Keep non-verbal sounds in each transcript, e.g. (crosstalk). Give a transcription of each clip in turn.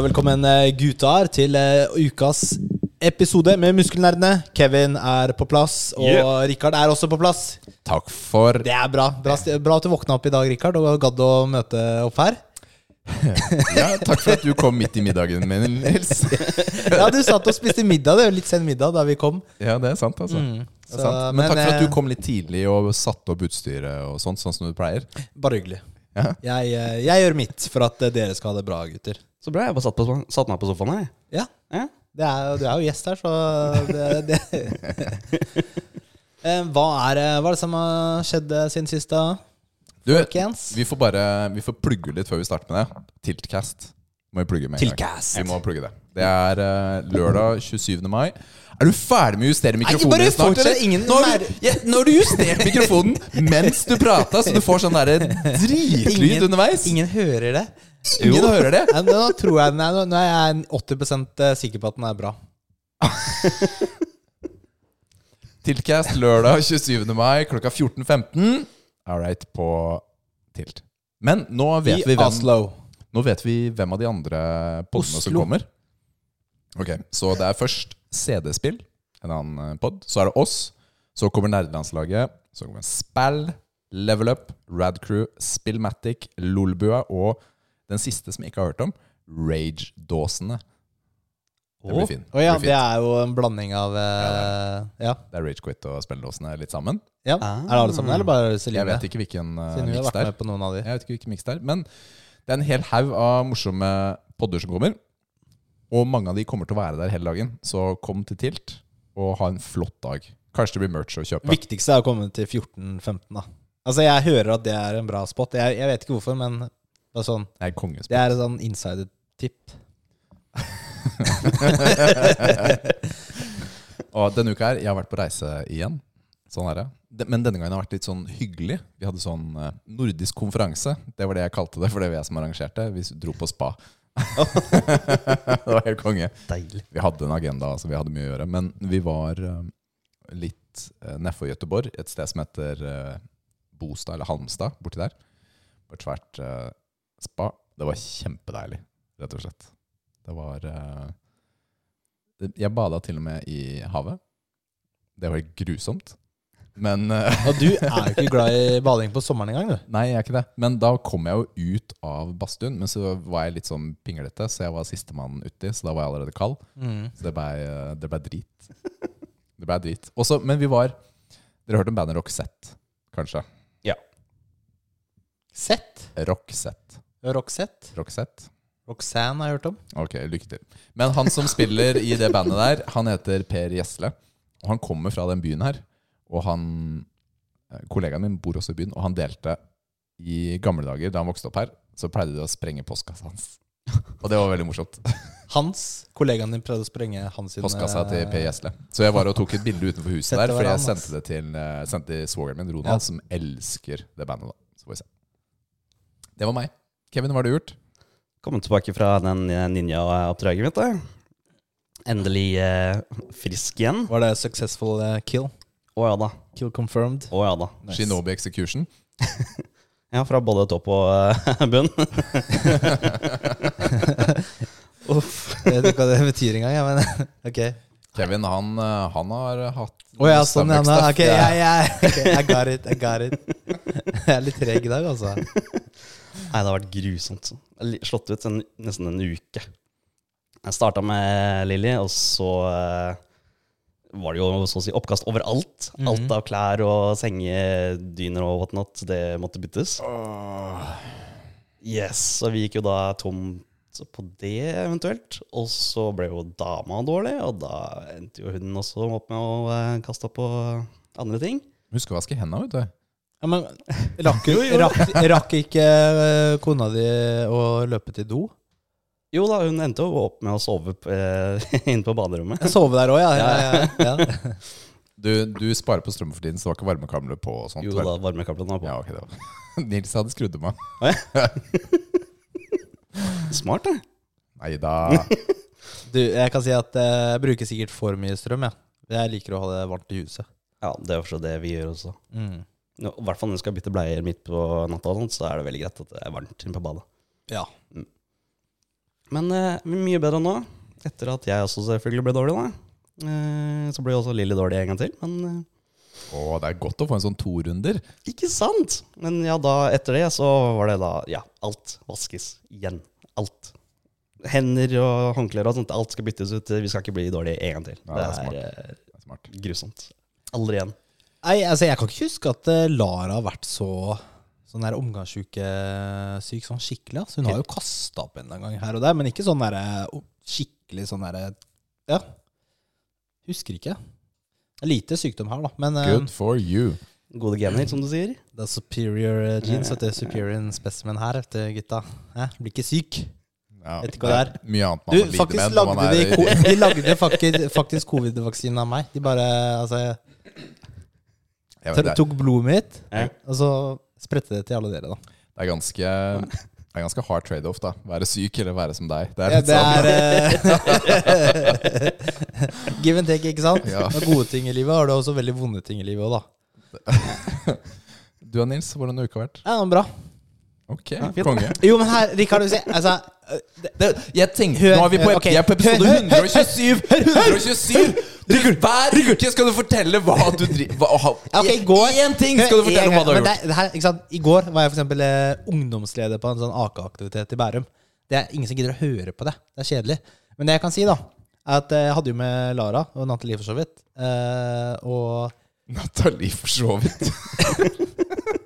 Velkommen eh, gutter til eh, ukas episode med Muskelnerdene. Kevin er på plass, og Yeah. Rikard er også på plass. Takk for Det er bra. Bra, bra at du våkna opp i dag, Rikard, og gadd å møte opp her. (laughs) ja, Takk for at du kom midt i middagen min, Nils. (laughs) Ja, du satt og spiste middag. Det er jo litt sen middag da vi kom. Ja, det er sant, altså. Mm. så, er sant. Men, men, takk for at eh, du kom litt tidlig og satte opp utstyret og sånt, sånn som du pleier. Bare hyggelig. Ja. Jeg, eh, jeg gjør mitt for at eh, dere skal ha det bra, gutter. Så bra. Jeg bare satt, på, satt meg på sofaen her. Ja. Ja. Det er, du er jo gjest her, så det, det. (laughs) Eh, Hva er, hva er det som har skjedd eh, siden sist, da? Du, vi får bare Vi får plugge litt før vi starter med det. Tiltcast. Må vi plugge med en gang. Vi må plugge det. Det er uh, lørdag 27. mai. Er du ferdig med å justere mikrofonen din snart? Ingen Nå har du, ja, nå har du justert mikrofonen mens du prata, så du får sånn derre (laughs) dritlyd Ingen- underveis. Ingen hører det. Ingen hører det. (laughs) Nei, Nå tror jeg den er, nå er jeg 80 sikker på at den er bra. (laughs) Tiltcast lørdag 27. mai klokka 14.15. All right, på Tilt. Men nå vet, vi hvem, nå vet vi hvem av de andre podene som kommer. Ok, Så det er først CD-spill, en annen pod. Så er det oss. Så kommer Nerdelandslaget. Så kommer Spell, Level Up, Radcrew, Spillmatic, Lolbua og den siste som jeg ikke har hørt om, Rage-dåsene. Det blir fin. Oh, ja, blir det er jo en blanding av uh, Ja. Det er Rage Quit og spilledåsene litt sammen. ja. Ah. Er det alle sammen, eller bare Celine? Jeg vet ikke hvilken uh, miks det er. med på noen av de. Jeg vet ikke hvilken mix det er. Men det er en hel haug av morsomme podder som kommer. Og mange av de kommer til å være der hele dagen. Så kom til Tilt og ha en flott dag. Kanskje det blir merch å kjøpe. Viktigste er å komme til 14-15, da. Altså, jeg hører at det er en bra spot. Jeg, jeg vet ikke hvorfor, men det er sånn det er, Det er en sånn insider-tipp. (laughs) Og denne uka her, jeg har vært på reise igjen. Sånn er det. Men denne gangen har vært litt sånn hyggelig. Vi hadde sånn eh, nordisk konferanse. Det var det jeg kalte det, for det var jeg som arrangerte. Vi dro på spa. (laughs) det var helt konge. Deilig. Vi hadde en agenda, så vi hadde mye å gjøre. Men vi var eh, litt uh, nedfor Gøteborg, et sted som heter eh, Bostad, eller Halmstad, borti der. Et svært eh, spa. Det var kjempedeilig, rett og slett. Det var eh, Jeg bada til og med i havet. Det var grusomt. Men eh, (laughs) Og du er jo ikke glad i bading på sommeren engang, du. Nei, jeg er ikke det. Men da kom jeg jo ut av badstuen. Men så var jeg litt sånn pinglete, så jeg var sistemann uti. Så da var jeg allerede kald. Så det ble, ble drit. Det ble drit. Også, men vi var Dere hørte om bandet Rock Set, kanskje? Ja. Set? Rock Roxette. Roxette. Roxette? Roxanne har jeg hørt om. Ok, lykke til. Men han som spiller i det bandet der, han heter Per Gjesle. Og han kommer fra den byen her. Og han eh, Kollegaen min bor også i byen, og han delte i gamle dager, da han vokste opp her, så pleide de å sprenge postkassa hans. Og det var veldig morsomt. Hans, kollegaen din prøvde å sprenge hans sine Postkassa til Per eh, Gjesle. Så jeg var og tok et bilde utenfor huset der, for jeg sendte det til, eh, sendte svogeren min, Ronald, Ja. som elsker det bandet. da Så får vi se. Det var meg. Kevin, hva har du gjort? Kommet tilbake fra den eh, ninja-oppdraget mitt. da. Endelig eh, frisk igjen. Var det successful eh, kill? Å ja da. Kill confirmed. Å ja da. Nice. Shinobi Execution. (laughs) Ja, fra både topp og eh, bunn. (laughs) Uff. Jeg vet ikke hva det betyr engang, jeg, men (laughs) ok. Kevin han, eh, han har hatt Å ja, sånn ja. Ok, stuff. ja, ja, ok, I got it. I got it. Jeg er litt treg i dag, altså. Nei, det har vært grusomt. Har slått ut en, nesten en uke. Jeg starta med Lilly, og så eh, var det jo så å si oppkast overalt. Mhm. Alt av klær og sengedyner og whatnot, det måtte byttes. Yes, og vi gikk jo da tom på det, eventuelt. Og så ble jo dama dårlig, og da endte jo hun også opp med å uh, kaste opp på andre ting. Husk å vaske hendene, vet du. Ja, men (laughs) rakk, rakk, rakk ikke eh, kona di å løpe til do? Jo da, hun endte jo opp med å sove uh, (laughs) inne på baderommet. Sove der òg, ja. ja, ja, ja. (laughs) Du, du sparer på strøm for tiden, så det var ikke varmekabler på og sånt. Jo vel? da, varmekablene var på. Ja, okay, det var. Nils hadde skrudd dem av. Smart, det. Nei da. Du, jeg kan si at eh, jeg bruker sikkert for mye strøm, jeg. Jeg liker å ha det varmt i huset. Ja, det er også det vi gjør også. Mm. I hvert fall når du skal bytte bleier midt på natta, og sånt, så er det veldig greit at det er varmt inne på badet. Ja. Men eh, mye bedre nå. Etter at jeg også selvfølgelig ble dårlig, da. Eh, så ble også Lilly dårlig en gang til. Men eh, Å, det er godt å få en sånn to runder. ikke sant! Men ja, da etter det så var det da Ja, alt vaskes igjen. Alt. Hender og håndklær og sånt. Alt skal byttes ut. Vi skal ikke bli dårlige en gang til. Ja, det er det smart. er eh, Det er smart. grusomt. Aldri igjen. Nei, altså Jeg kan ikke huske at eh, Lara har vært så Sånn der omgangssykesyk sånn skikkelig. Altså. Hun har jo kasta opp en eller annen gang her og der, men ikke sånn der, eh, skikkelig sånn derre Ja. Husker ikke. Det er lite sykdom her, da. Men eh, Good for you. Gode gener, som du sier. det er superior eh, genes. Vet du, superior specimen her, vet du, gutta. Hæ? Blir ikke syk. Ja, Vet ikke hva det er. Mye annet man Du, faktisk lagde de, er (laughs) de lagde faktisk, faktisk covid-vaksinen av meg. De bare altså, Jeg vet, tok blodet mitt, Ja. og så spredte det til alle dere, da. det er ganske det er ganske hard trade-off, da. Være syk eller være som deg. Det er Ja, litt det sånn er eh, (laughs) Give and take, ikke sant? Ja. Du har gode ting i livet, og du har også veldig vonde ting i livet òg, da. (laughs) Du og Nils, hvordan har uka vært? Ja, bra. Ok, konge. (laughs) Jo, men her, Rikard, du ser Altså øh, det, Det, jeg tenkte, Hør, Nå er vi på, ok. jeg er på episode Hør, hør, hør, 127! 127! Rikard, hver uke skal du fortelle hva du driver i går Én ting skal du fortelle om hva du har gjort. det, her, ikke sant? I går var jeg eksempel eh, ungdomsleder på en sånn AK-aktivitet i Bærum. Det er ingen som gidder å høre på det. Det er kjedelig. Men det jeg kan si, da, er at eh, jeg hadde jo med Lara og Nathalie for så vidt. Eh, og Nathalie, for så vidt. (laughs)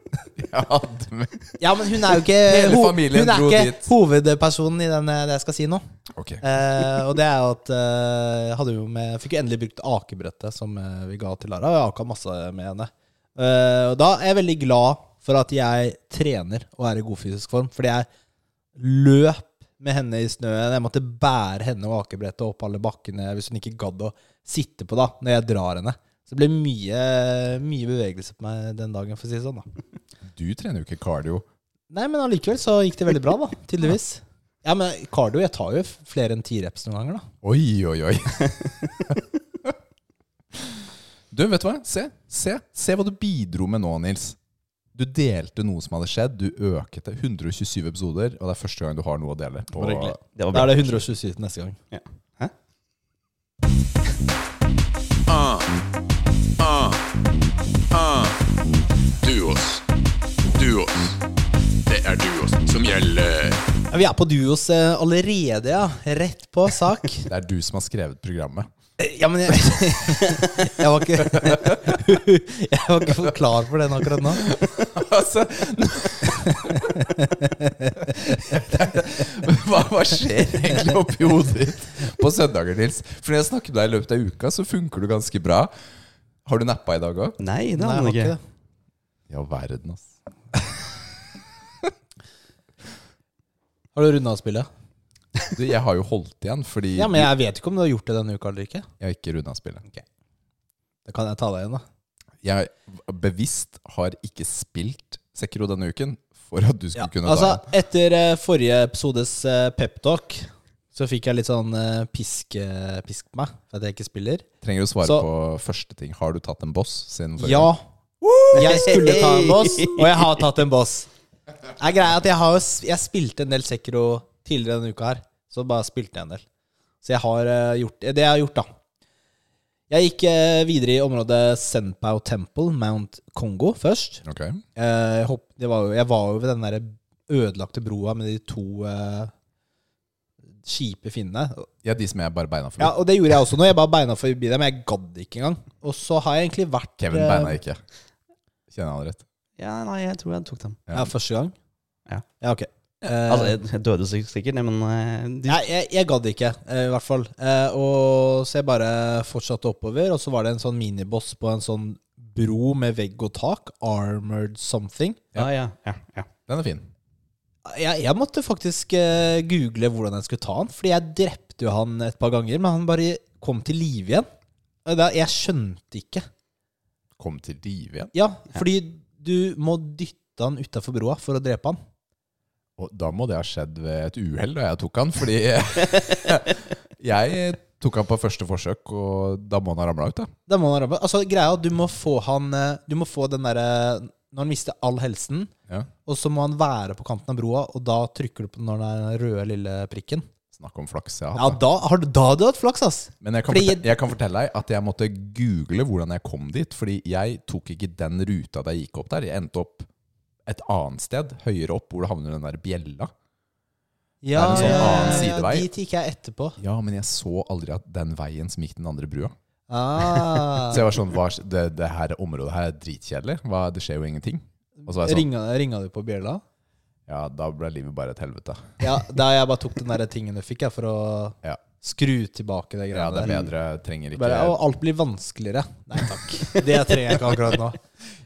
Ja, men hun er jo ikke, ho- hun er ikke hovedpersonen i den, eh, det jeg skal si nå. Okay. Eh, og det er jo at eh, med, fikk jo endelig brukt akebrettet som eh, vi ga til Lara. Og jeg aka masse med henne. Eh, og da er jeg veldig glad for at jeg trener og er i god fysisk form. Fordi jeg løp med henne i snøen. Jeg måtte bære henne og akebrettet opp alle bakkene hvis hun ikke gadd å sitte på da når jeg drar henne. Så det ble mye, mye bevegelse på meg den dagen, for å si det sånn. da Du trener jo ikke cardio. Nei, men allikevel så gikk det veldig bra, da. Tydeligvis. Ja, men cardio, jeg tar jo flere enn ti reps noen ganger, da. Oi, oi, oi. Du, vet du hva? Se, se, se hva du bidro med nå, Nils. Du delte noe som hadde skjedd. Du øket det 127 episoder, og det er første gang du har noe å dele. På, det var Det var Da er det 127 neste gang. Ah, Duos. Duos. Det er duos som gjelder. Ja, vi er på duos eh, allerede, ja. Rett på sak. (laughs) det er du som har skrevet programmet. Ja, men jeg, (laughs) jeg var ikke (laughs) Jeg var ikke for klar for den akkurat nå. altså hva, hva skjer egentlig oppi hodet ditt på søndager, Nils? For når jeg snakker med deg i løpet av uka, så funker du ganske bra. Har du nappa i dag òg? Nei, det har jeg ikke. Det. Ja, verden, ass. (laughs) Har du runda spillet? Du, jeg har jo holdt igjen, fordi Ja, men jeg vet ikke om du har gjort det denne uka eller ikke. jeg har ikke runda spillet. Da kan jeg ta deg igjen, da. Jeg bevisst har ikke spilt Sekro denne uken for at du skulle Ja, kunne altså, ta den. etter eh, forrige episodes uh, peptalk så fikk jeg litt sånn eh, pisk, eh, pisk på meg for at jeg ikke spiller. Trenger du svare så- på første ting. Har du tatt en boss siden forrige Ja. gang? Jeg skulle ta en boss, (laughs) og jeg har tatt en boss. Det er greia at jeg, har, jeg spilte en del Sekro tidligere denne uka her. Så bare spilte jeg en del. Så jeg har eh, gjort det jeg har gjort, da. Jeg gikk eh, videre i området Senpao Temple, Mount Kongo, først. Ok. Eh, jeg, hopp, var jo, jeg var jo ved den der ødelagte broa med de to uh, kjipe finnene. Ja, de som jeg bare beina forbi. Ja, og det gjorde jeg også nå. Jeg bare beina forbi dem. Jeg gadd ikke engang. Og så har jeg egentlig vært Kevin eh, beina ikke. Kjenner jeg han rett? Ja, nei, jeg tror jeg tok dem. Ja, første gang? Ja. Ja, ok. Eh, Altså, jeg, jeg døde sik- sikkert, nei, men eh, de, Nei, jeg, jeg gadd ikke, eh, i hvert fall. Eh, og så jeg bare fortsatte oppover, og så var det en sånn miniboss på en sånn bro med vegg og tak. Armored something. ja, ja, ja, ja. Den er fin. Jeg, jeg måtte faktisk eh, google hvordan jeg skulle ta han, fordi jeg drepte jo han et par ganger, men han bare kom til live igjen. Og Da, jeg skjønte ikke. Kom til live igjen. Ja, fordi du må dytte han utafor broa for å drepe han. Og da må det ha skjedd ved et uhell da jeg tok han, fordi (laughs) jeg tok han på første forsøk, og da må han ha ramla ut, da. Da må han ha ramla Altså, greia er at du må få han eh, Du må få den derre Når han mister all helsen, Ja. og så må han være på kanten av broa, og da trykker du på når den røde lille prikken. Snakk om flaks jeg har Ja, hatt. da. da har du, da hadde du hatt flaks, ass. Men jeg kan, Fordi- fortelle, jeg kan fortelle deg at jeg måtte google hvordan jeg kom dit. Fordi jeg tok ikke den ruta da jeg gikk opp der. Jeg endte opp et annet sted, høyere opp, hvor det havner den der bjella. Ja, Det er en sånn ja, annen ja. Dit gikk jeg etterpå. Ja, men jeg så aldri at den veien som gikk den andre brua. Ah. (laughs) Så jeg var sånn hva, det, det her området her er dritkjedelig. Hva, det skjer jo ingenting. Sånn Ringa, ringa du på bjella? Ja, da ble livet bare et helvete. Ja, da jeg bare tok den der tingen du fikk, jeg, for å Ja, skru tilbake det greia ja det er bedre. Trenger ikke Bare, og alt blir vanskeligere. Nei takk. (laughs) Det trenger jeg ikke akkurat nå.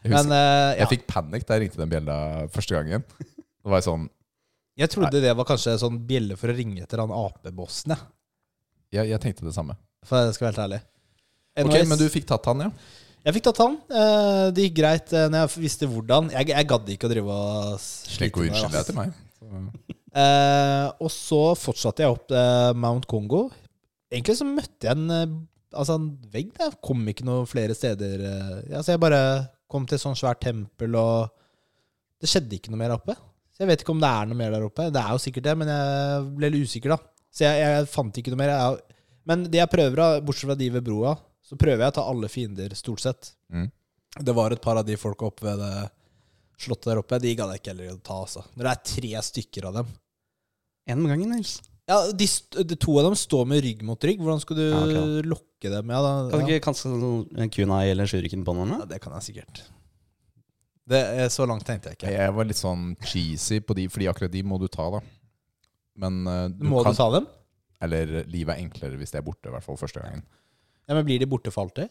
Jeg, Men eh, ja. jeg fikk panikk da jeg ringte den bjella første gangen. Det var sånn Jeg trodde det var kanskje sånn bjelle for å ringe etter han apebossen, jeg. Ja, jeg tenkte det samme. For jeg skal være helt ærlig. Ok, Men du fikk tatt han, ja? Jeg fikk tatt han. Eh, Det gikk greit eh, når jeg visste hvordan. Jeg, jeg gadd ikke å drive og Slik det, unnskylde ass. deg til meg. Eh, og så fortsatte jeg opp eh, Mount Kongo. Egentlig så møtte jeg en, altså en vegg. der. Jeg kom ikke noen flere steder. altså jeg bare kom til et sånt svært tempel, og det skjedde ikke noe mer oppe. Så jeg vet ikke om det er noe mer der oppe. Det er jo sikkert det, men jeg ble litt usikker, da. Så jeg, jeg fant ikke noe mer. Jeg, men det jeg prøver, da, bortsett fra de ved broa, så prøver jeg å ta alle fiender, stort sett. Mm. Det var et par av de folka oppe ved det slottet der oppe. De gadd jeg ikke heller å ta, altså. Når det er tre stykker av dem. En om gangen, Nils. Ja, de, de to av dem står med rygg mot rygg. Hvordan skal du Ja, okay, lokke dem? Ja, da, Kan du ja. ikke kaste en kunai eller shuriken på noen? ja, det kan jeg sikkert. Det, er- så langt tenkte jeg ikke. Jeg var litt sånn cheesy på de, fordi akkurat de må du ta, da. Men uh, du Må kan du ta dem? Eller livet er enklere hvis de er borte, i hvert fall første gangen. Ja, men Blir de borte for alltid?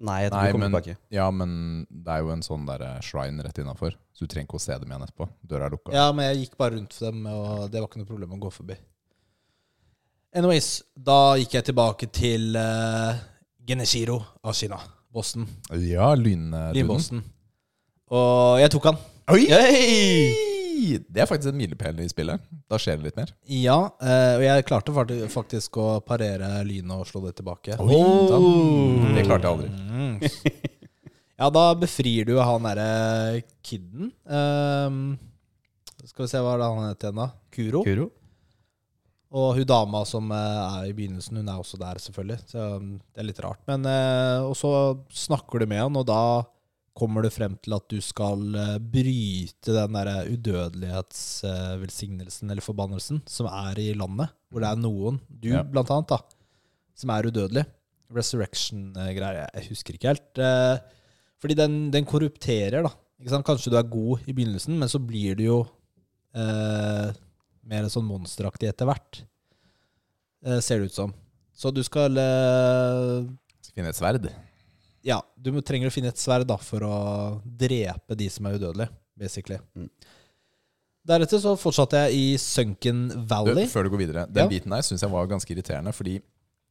Nei, jeg tror Nei, du kommer men- tilbake. Ja, men det er jo en sånn der eh, shrine rett innafor, så du trenger ikke å se dem igjen etterpå. Døra er lukka. Ja, men jeg gikk bare rundt for dem, og det var ikke noe problem å gå forbi. Anyways, da gikk jeg tilbake til uh, Geneshiro Kina. Boston. Ja, lynduden. Lynbossen. Og jeg tok han. Oi! Det er faktisk en milepæl i spillet. Da skjer det litt mer. Ja, eh, og jeg klarte faktisk å parere lynet og slå det tilbake. Oh! Det klarte jeg aldri. Mm. Ja, da befrir du han derre kidden. Ehm, skal vi se hva er det han heter igjen, da? Kuro. Kuro? Og hun dama som eh, er i begynnelsen, hun er også der, selvfølgelig. Så um, det er litt rart. Men eh, Og så snakker du med han, og da kommer du frem til at du skal eh, bryte den derre udødelighetsvelsignelsen, eller forbannelsen, som er i landet. Hvor det er noen, du Ja. blant annet, da, som er udødelig. Resurrection-greier. Jeg husker ikke helt. eh, fordi den, den korrupterer, da. Kanskje du er god i begynnelsen, men så blir du jo eh, mer sånn monsteraktig etter hvert. Eh, ser det ut som. Så du skal eh, finne et sverd. Ja, du trenger å finne et sverd da, for å drepe de som er udødelige, basically. Mm. Deretter så fortsatte jeg i Sunken Du, Valley. før du går videre. Den Ja. biten der syns jeg var ganske irriterende, fordi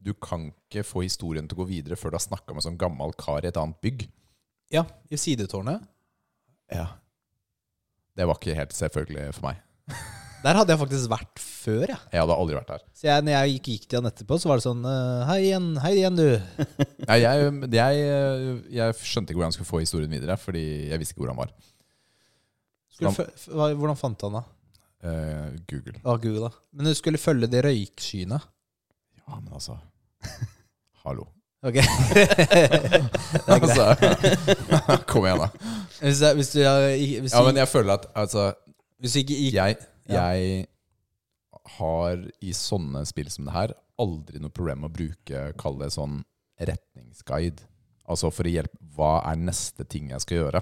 du kan ikke få historien til å gå videre før du har snakka med en sånn gammel kar i et annet bygg. Ja, i sidetårnet. Ja. Det var ikke helt selvfølgelig for meg. (laughs) Der hadde jeg faktisk vært før, jeg. Jeg hadde aldri vært der. Så jeg, når jeg gikk, gikk til han etterpå, så var det sånn eh, Hei igjen, hei igjen, du. (laughs) Nei, jeg, jeg, jeg skjønte ikke hvordan jeg skulle få historien videre, fordi jeg visste ikke hvor han var. Skulle Han- hvordan fant han da? Eh, Google. Ah, Google, da. Men du skulle følge de røykskyene. Ja, men altså (laughs) Hallo. Ok. (laughs) altså, kom igjen, da. hvis, jeg, hvis, du, hvis, Ja, men jeg føler at altså, hvis du ikke gikk jeg. Jeg har i sånne spill som det her aldri noe problem med å bruke, kall det sånn retningsguide. Altså for å hjelpe Hva er neste ting jeg skal gjøre?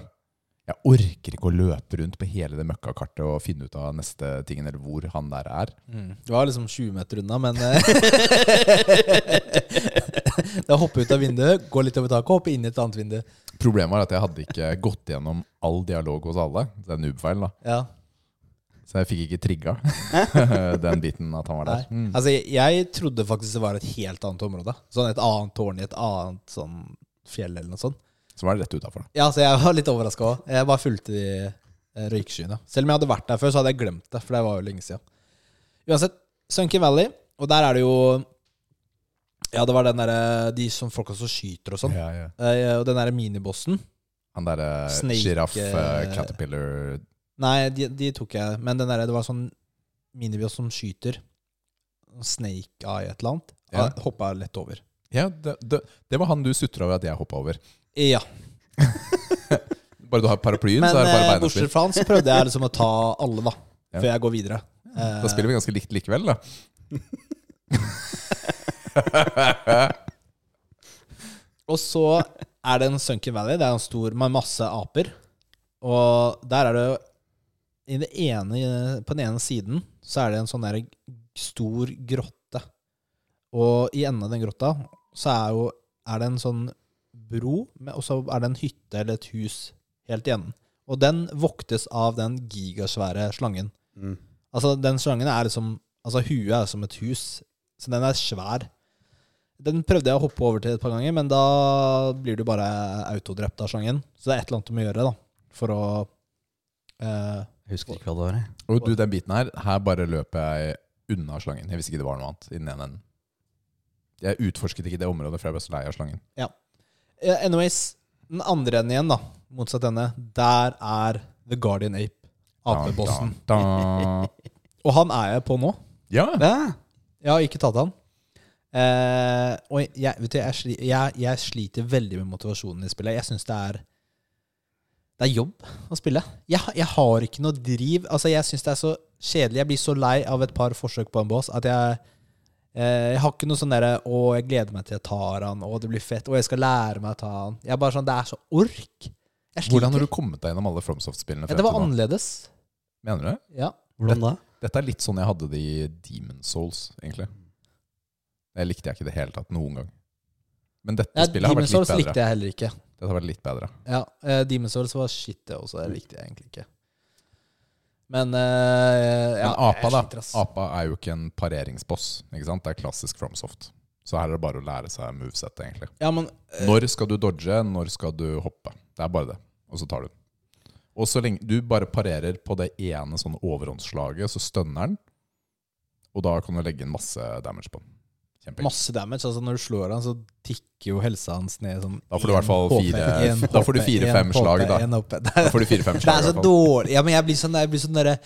Jeg orker ikke å løpe rundt på hele det møkkakartet og finne ut av neste ting, eller hvor han der er. Mm. Du var liksom 20 meter unna, men Da (laughs) Det hoppe ut av vinduet, gå litt over taket og hoppe inn i et annet vindu. Problemet var at jeg hadde ikke gått gjennom all dialog hos alle. Det er noob-feil, da. Ja. Så jeg fikk ikke trigga (laughs) den biten at han var der. Mm. Altså, jeg, jeg trodde faktisk det var et helt annet område. Sånn et annet tårn i et annet sånn fjell eller noe sånt. Så var det rett utafor. Ja, så jeg var litt overraska òg. Jeg bare fulgte de eh, røykskyene. Selv om jeg hadde vært der før, så hadde jeg glemt det, for det var jo lenge siden. Uansett, Sunken Valley, og der er det jo Ja, det var den derre De som folka som skyter og sånn. Ja, ja. Eh, Og den derre minibossen. Han derre sjiraff-caterpillar uh, caterpillar Nei, de, de tok jeg. Men den der, det var sånn minibios som skyter. Snake Eye et eller annet. Ja. Ja. Hoppa lett over. Ja, det, det, det var han du sutra over at jeg hoppa over. Ja. (laughs) Bare du har paraplyen, Men så er det bare eh, beina bortsett fra han, så prøvde jeg liksom å ta alle, da. (laughs) Ja. Før jeg går videre. Eh, Da spiller vi ganske likt likevel, da. (laughs) Og så er det en Sunken Valley. Det er en stor med masse aper. Og der er det jo det ene, På den ene siden så er det en sånn der stor grotte. Og i enden av den grotta så er, jo, er det en sånn bro, og så er det en hytte eller et hus helt i enden. Og den voktes av den gigasvære slangen. Mm. Altså, den slangen er liksom Altså, huet er som et hus, så den er svær. Den prøvde jeg å hoppe over til et par ganger, men da blir du bare autodrept av slangen. Så det er et eller annet du må gjøre, da, for å eh, Jeg husker ikke hva det var. jeg. Og du, den biten her, her bare løper jeg unna slangen. Jeg visste ikke det var noe annet i den ene enden. Jeg utforsket ikke det området, for jeg ble så lei av slangen. Ja. Anyways, den andre enden igjen, da, motsatt denne, der er The Guardian Ape, apebossen. Da, da, (laughs) da. Og han er jeg på nå. Ja! Ja. Jeg har ikke tatt han. Eh, og jeg, vet du, jeg, jeg, jeg sliter veldig med motivasjonen i spillet. Jeg syns det er Det er jobb å spille. Jeg, jeg har ikke noe driv. Altså, jeg syns det er så kjedelig. Jeg blir så lei av et par forsøk på en bås at jeg eh, Jeg har ikke noe sånn derre Å, jeg gleder meg til jeg tar han. Å, det blir fett. Å, jeg skal lære meg å ta han. Jeg er bare sånn Det er så ork. Jeg sliter. Hvordan har du kommet deg gjennom alle FromSoft-spillene? ja, det var annerledes. Mener du det? Ja. Hvordan da? Dette er litt sånn jeg hadde det i Demon Souls, egentlig. Det likte jeg ikke i det hele tatt noen gang. Men dette ja spillet har vært litt Souls bedre. likte jeg heller ikke. Dette har vært litt bedre. Ja, uh, Demon's Souls var shit, det også. Det likte jeg egentlig ikke. Men uh, ja, Men apa, da. Apa er jo ikke en pareringsboss. Ikke sant? Det er klassisk FromSoft. Så her er det bare å lære seg movesettet, egentlig. Ja, men uh, Når skal du dodge, når skal du hoppe? Det er bare det. Og så tar du den. Og så lenge du bare parerer på det ene sånn overhåndsslaget, så stønner den. Og da kan du legge inn masse damage på den. Masse damage. Altså Når du slår han, så tikker jo helsa hans ned sånn Da får du i hvert fall fire- da får du fire-fem slag, da. Da får du fire-fem (laughs) det er så dårlig. Ja, men jeg blir sånn, jeg blir sånn derre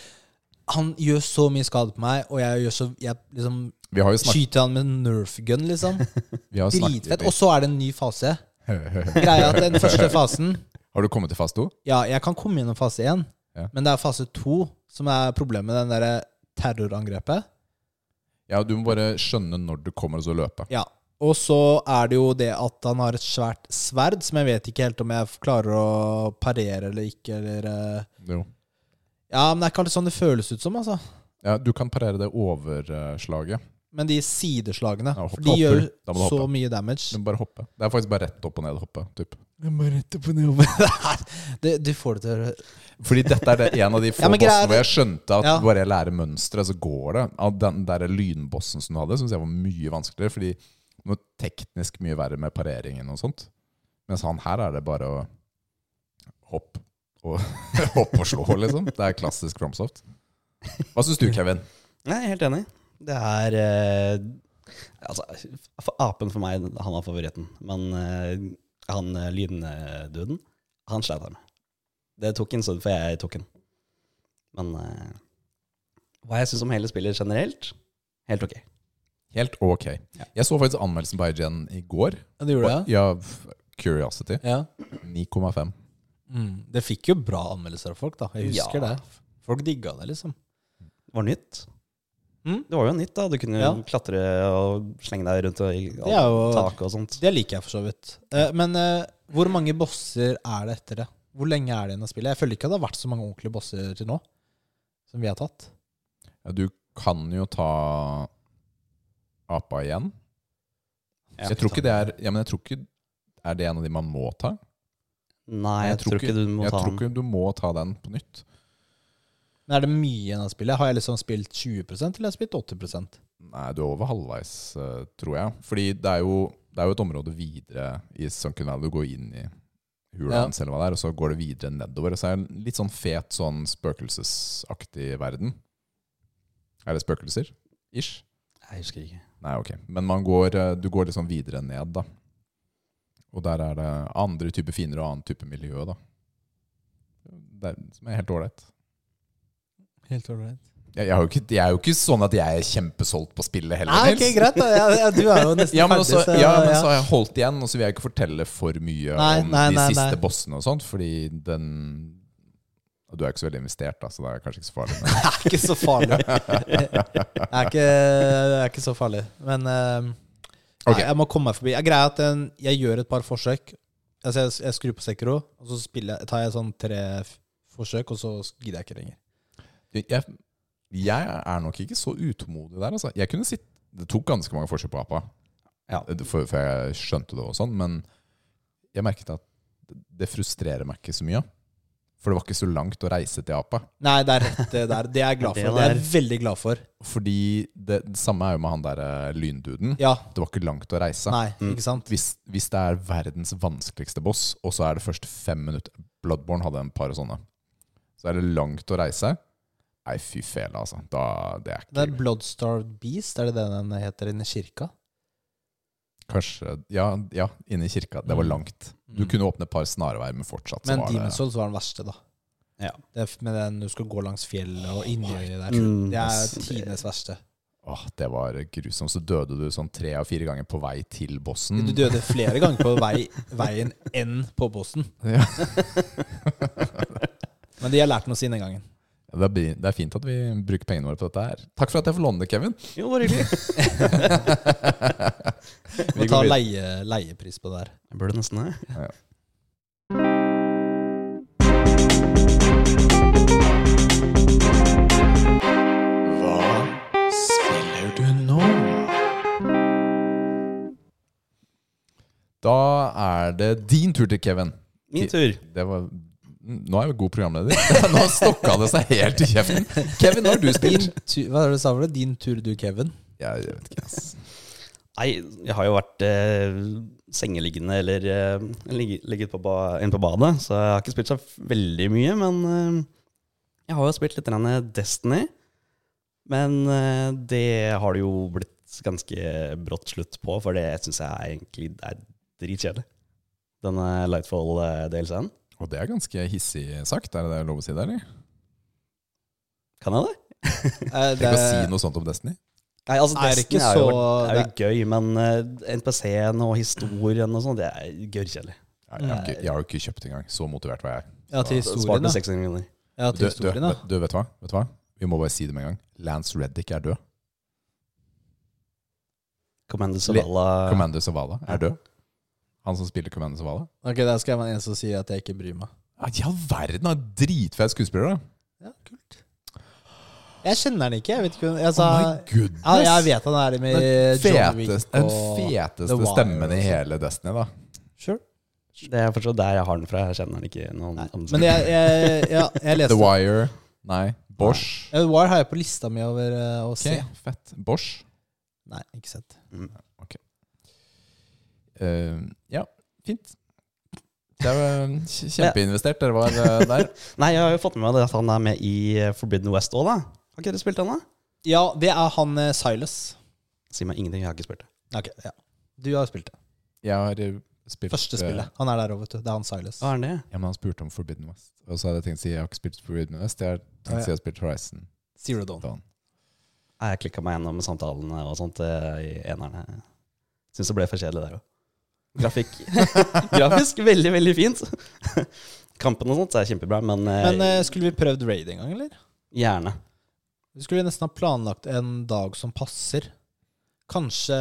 Han gjør så mye skade på meg, og jeg gjør så Jeg liksom Vi har jo skyter han med nerf gun, liksom. (laughs) vi har snakket Dritfett. Og så er det en ny fase. (laughs) Greia at den første fasen Har du kommet til fase to? Ja, jeg kan komme gjennom fase én, Ja. men det er fase to som er problemet med den det terrorangrepet. Ja, du må bare skjønne når du kommer, og så løpe. Ja. Og så er det jo det at han har et svært sverd, som jeg vet ikke helt om jeg klarer å parere eller ikke. Eller, eh, Jo. ja, men det er ikke alltid sånn det føles ut som, altså. Ja, du kan parere det overslaget. Men de sideslagene, Ja, for hoppe. de gjør så hoppe. mye damage. Du må bare hoppe. Det er faktisk bare rett opp og ned hoppe. Typ. Det- (laughs) Du får det til å Fordi dette er det, en av de (laughs) få Ja, bossene hvor jeg skjønte at Ja. bare jeg lærer mønsteret, så går det. Av den der lynbossen som du hadde, syns jeg var mye vanskeligere. Fordi noe teknisk mye verre med pareringen og sånt. Mens han her er det bare å hoppe og, (laughs) hoppe og slå, liksom. Det er klassisk Cromsoft. Hva syns du, Kevin? Jeg er helt enig. Det er eh, Altså, for apen for meg, han var favoritten. Men eh, han eh, lynduden, han sleit jeg med. Det tok en stund før jeg tok den. Men eh, hva jeg syns om hele spillet generelt, helt ok. Helt ok. Jeg så faktisk anmeldelsen på IGN i går. Ja, det gjorde det? Ja, Curiosity. Ja. 9,5. Mm. Det fikk jo bra anmeldelser av folk, da. Jeg husker Ja. det. Folk digga det, liksom. Det var nytt. Mm. Det var jo nytt, da. Du kunne Ja. klatre og slenge deg rundt og, i jo- taket og sånt. Det liker jeg for så vidt. Eh, men eh, hvor mange bosser er det etter det? Hvor lenge er det igjen å spille? Jeg føler ikke det har vært så mange ordentlige bosser til nå. Som vi har tatt. Ja, du kan jo ta apa igjen. Ja. Jeg tror ikke det er Ja, men jeg tror ikke Er det en av de man må ta? Nei, jeg, tror ikke du må ta den. jeg tror ikke du må ta den på nytt. Men er det mye igjen av spillet? Har jeg liksom spilt 20 eller har jeg spilt 80 Nei, du er over halvveis, eh, tror jeg. Fordi det er jo, det er jo et område videre i Sunken Valley. Du går inn i hula Ja. hans, eller hva det er, og så går det videre nedover. Og Så er det en litt sånn fet, sånn spøkelsesaktig verden. Er det spøkelser? Ish? Jeg husker ikke. Nei, ok. Men man går, eh, du går liksom videre ned, da. Og der er det andre typer fiender og annen type miljø, da. Det er, som er helt ålreit. Helt ålreit. Jeg, jeg, jo ikke, jeg er jo ikke sånn at jeg er kjempesolgt på spillet heller. Nei, ok, greit. Da. Ja, ja, du er jo nesten Ja, men, ferdig. så, ja, men så har jeg holdt igjen, og så vil jeg ikke fortelle for mye Nei, om nei, de nei, siste nei. bossene og sånt, fordi den og Du er ikke så veldig investert, da, så det er kanskje ikke så farlig. Men (laughs) Det er ikke så farlig. Det er ikke, det er ikke så farlig. Men uh, okay. nei, jeg må komme meg forbi. Jeg greier at en, jeg gjør et par forsøk. Altså jeg, jeg skrur på Sekiro, og så spiller, jeg- tar jeg sånn tre forsøk, og så gidder jeg ikke lenger. Jeg, jeg er nok ikke så utålmodig der, altså. Jeg kunne sitt, det tok ganske mange forsøk på APA Ja. før, før jeg skjønte det og sånn, men jeg merket at det frustrerer meg ikke så mye. For det var ikke så langt å reise til APA. Nei, det er rett det der. Det er jeg glad (laughs) for. Det er jeg veldig glad for. Fordi det, det samme er jo med han der eh, lynduden. Ja. Det var ikke langt å reise. Nei, Mm. ikke sant? Hvis, hvis det er verdens vanskeligste boss, og så er det først fem minutter Bloodborne hadde en par sånne. Så er det langt å reise. Nei, fy fele, altså. Da, det er Det er Bloodstarved Beast, er det det den heter inni kirka? Kanskje Ja, ja inni kirka. Det var Mm. langt. Du kunne åpne et par snarveier, men fortsatt så Men var Demon's det Souls var den verste, da. Ja. Det er med den du skal gå langs fjellet og inni der. Mm, Det er tidenes verste. Åh, det var grusomt. Så døde du sånn tre av fire ganger på vei til bossen. Du døde flere ganger på vei, veien enn på bossen. Ja. (laughs) Men de har lært noe siden den gangen. Det, er, det er fint at vi bruker pengene våre på dette her. Takk for at jeg får låne det, Kevin. Jo, bare hyggelig. (laughs) Må ta leie, leiepris på det her. Jeg burde nesten det. Ja. Hva spiller du nå? Da er det din tur til Kevin. Min tur. Det var Nå er jeg jo god programleder. (laughs) Nå stokka det seg helt i kjeften. Kevin, nå har du spilt. tur, hva er det du sa for det? Din tur, du, Kevin? Jeg vet ikke, ass. Nei, jeg har jo vært eh, sengeliggende eller eh, ligget, på ba inn på badet, så jeg har ikke spilt så veldig mye. Men eh, jeg har jo spilt litt grann Destiny. Men eh, det har det jo blitt ganske brått slutt på, for det syns jeg egentlig er dritkjedelig. Denne Lightfall-delscenen. Og det er ganske hissig sagt. Er det lov å si det, eller? Kan jeg det? (laughs) Eh, Tenk å si noe sånt om Destiny. Nei, altså, Er det Destiny ikke er jo, så- er jo gøy, men uh, NPC-en og historien og sånn, det er gørrkjedelig. Jeg, jeg, har ikke, jeg har jo ikke kjøpt engang. Så motivert var jeg. Ja, til historien, da. 600 millioner. Ja, til historien, da. du, vet du hva? Vet du hva? Vi må bare si det med en gang. Lance Reddick er død. Commander Commandus Commander Zavala er død. Han som spiller Commander Zavala. Ok, Der skal jeg være en som sier at jeg ikke bryr meg. Ja, I all verden! han er Dritfet skuespiller, da. Ja, kult. Jeg kjenner den ikke. Jeg vet ikke hvem altså, oh my goodness! ja, Jeg vet han er med den John Wick feteste, den og feteste The Wire stemmen i og sånn. hele Destiny, da. Sure. Det er fortsatt der jeg har den fra. Jeg kjenner den ikke noen Nei. andre Men jeg, jeg, ja, jeg (laughs) leste The Wire. Nei. Bosch. Ja, Wire har jeg på lista mi over eh, å Ok, se. fett. Bosch. Nei, ikke sett. Mm. Eh, ja, fint. Det var kj- kjempeinvestert dere var eh, der. (laughs) Nei, jeg har jo fått med meg at han er med i eh, Forbidden West òg, da. Har ikke dere spilt den, da? Ja, det er han eh, Silas. Si meg ingenting, jeg har ikke spilt det. Ok, ja. Du har spilt det. Jeg har eh, spilt Første eh, spillet. Han er der òg, vet du. Det er han Silas. Hva er det? Ja, men han spurte om Forbidden West. Og så hadde jeg tenkt å si jeg har ikke spilt Forbidden West. Jeg har tenkt å si jeg har spilt Horizon Zero Dawn. Dawn. Nei, Jeg klikka meg gjennom samtalene og sånt eh, i enerne. Syns det ble for kjedelig der òg. Grafikk (laughs) Grafisk veldig, veldig fint. Kampen og sånt er kjempebra, men, eh, Men eh, skulle vi prøvd raid en gang, eller? gjerne. Vi skulle nesten ha planlagt en dag som passer. Kanskje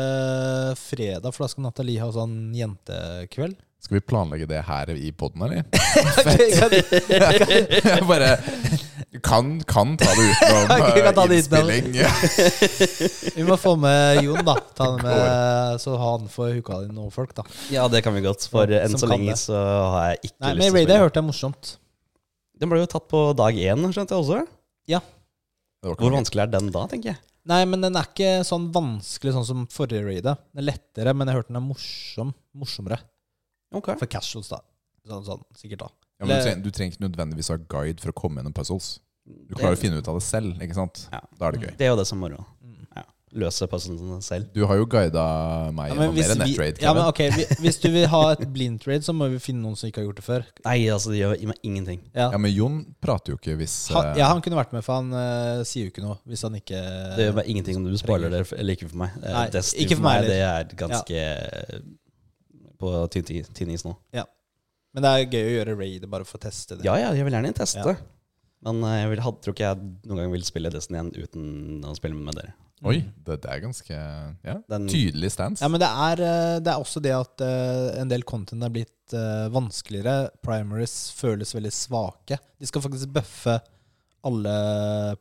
fredag, for da skal Nathalie ha sånn jentekveld. Skal vi planlegge det her i poden, eller? (laughs) Fett! (laughs) Jeg bare kan, kan ta det utenom (laughs) ta eh, det utenom. innspilling. (laughs) Vi må få med Jon, da. Med, så han får hooka inn noen folk, da. Ja, det kan vi godt, for Ja, enn så lenge det. så har jeg ikke Nei, lyst til å raid har jeg hørte jeg morsomt. Den ble jo tatt på dag én, skjønte jeg også. Ja. Hvor vanskelig er den da, tenker jeg. Nei, men den er ikke sånn vanskelig sånn som forrige raidet. Den er lettere, men jeg hørte den er morsom. Morsommere. Okay. For casuals, da. Sånn, sånn sikkert, da. Ja, men du, trenger, du trenger ikke nødvendigvis ha guide for å komme gjennom puzzles. Du klarer å finne ut av det selv, ikke sant? Ja. Da er det gøy. Det er jo det som er moro. Ja. løse puzzlene selv. Du har jo guida meg Ja, gjennom mer nettrade. ja, men ok, vi, hvis du vil ha et blind trade, så må vi finne noen som ikke har gjort det før. Nei, altså, det gjør meg ingenting. Ja. Ja, men Jon prater jo ikke hvis Han, eh, ja, han kunne vært med, for han uh, sier jo ikke noe hvis han ikke Det gjør meg ingenting om du spoiler det eller ikke for meg. Eh, Nei, Destiny ikke for meg det er ganske på tynn is- nå. nå. Men det er gøy å gjøre raid bare for å teste det. Ja, ja, jeg vil gjerne teste. Ja. Men eh, jeg vil, had, tror ikke jeg noen gang vil spille Destiny igjen uten å spille med dere. Oi, det, det er ganske ja, Den- tydelig stance. Ja, men det er, eh, det er også det at uh, en del content er blitt uh, vanskeligere. Primaries føles veldig svake. De skal faktisk bøffe alle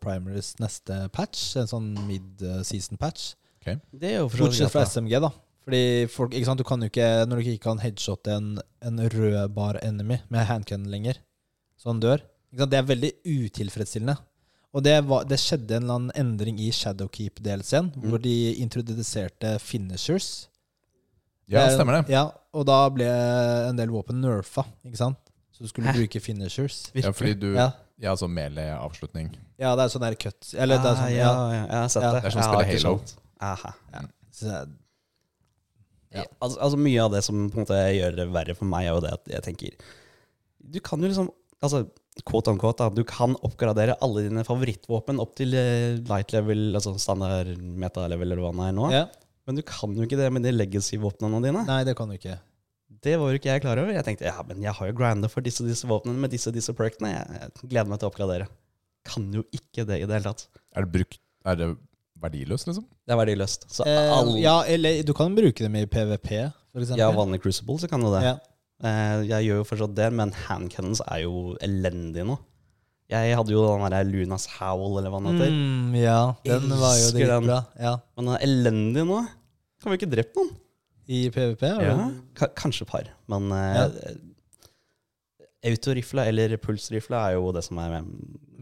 primaries neste patch, en sånn mid-season patch. Det er jo for Bortsett fra. SMG, da. Fordi folk, ikke sant, du kan jo ikke Når du ikke kan headshotte en, en rød bar enemy med handcannon lenger, så han dør. Ikke sant? Det er veldig utilfredsstillende. Og det, var, det skjedde en eller annen endring i Shadowkeep-delscenen, Mm. hvor de introduserte finishers. Ja, det stemmer det. Ja, og da ble en del våpen nerfa, ikke sant? Så du skulle Hæ? bruke finishers. Ja, fordi du Ja, Ja, sånn melee-avslutning. ja det er sånn der cut Eller det er Ah, sånn, ja, ja. ja, jeg har sett Ja. det. Det er sånn å spille Halo. Aha. Er- Ja. Altså, altså Mye av det som på en måte gjør det verre for meg, er jo det at jeg tenker Du kan jo liksom Altså, quote on quote, da, du kan oppgradere alle dine favorittvåpen opp til eh, light level, altså standard meta-level, eller hva det er nå. ja. Men du kan jo ikke det med de legacy-våpnene dine. Nei, det kan du ikke. Det var jo ikke jeg klar over. Jeg tenkte ja, men jeg har jo grinda for disse disse våpnene med disse disse perkene. Jeg, jeg gleder meg til å oppgradere. Kan jo ikke det i det hele tatt. Er det, brukt, er det verdiløst, liksom? Det er verdiløst. Så Eh, all, ja, eller du kan bruke dem i PVP, f.eks. ja, vanlig Crucible, så kan du det. Ja. Eh, jeg gjør jo fortsatt det, men handcannons er jo elendig nå. Jeg hadde jo den der Lunas Howl, eller hva den heter. Mm, ja, den var jo det dritbra. Ja. Men den er elendig nå. Kan vi ikke drept noen? I PVP? har Ja. kanskje par, men uh, autorifle eller pulsrifle er jo det som er eh,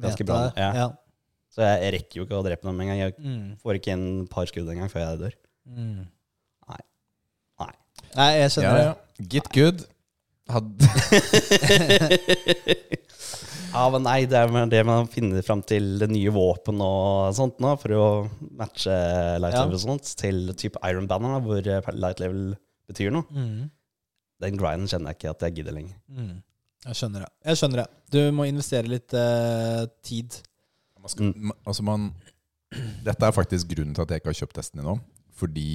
ganske bra. Meta, Ja. Ja. Så jeg, jeg rekker jo ikke å drepe dem engang. Jeg Mm. får ikke en par skudd engang før jeg dør. Mm. Nei. Nei. Nei, jeg skjønner Ja, ja. Get good. Hadde, (laughs) Ja, men nei, det er med det man finner fram til det nye våpen og sånt nå, for å matche light Ja. level og sånt, til type Iron Banner, da, hvor eh, light level betyr noe. Mm. Den grinden kjenner jeg ikke at jeg gidder lenger. Mm. Jeg skjønner det. Jeg skjønner det. Du må investere litt eh, tid. Man skal, ma- altså man, dette er faktisk grunnen til at jeg ikke har kjøpt Destiny nå. Fordi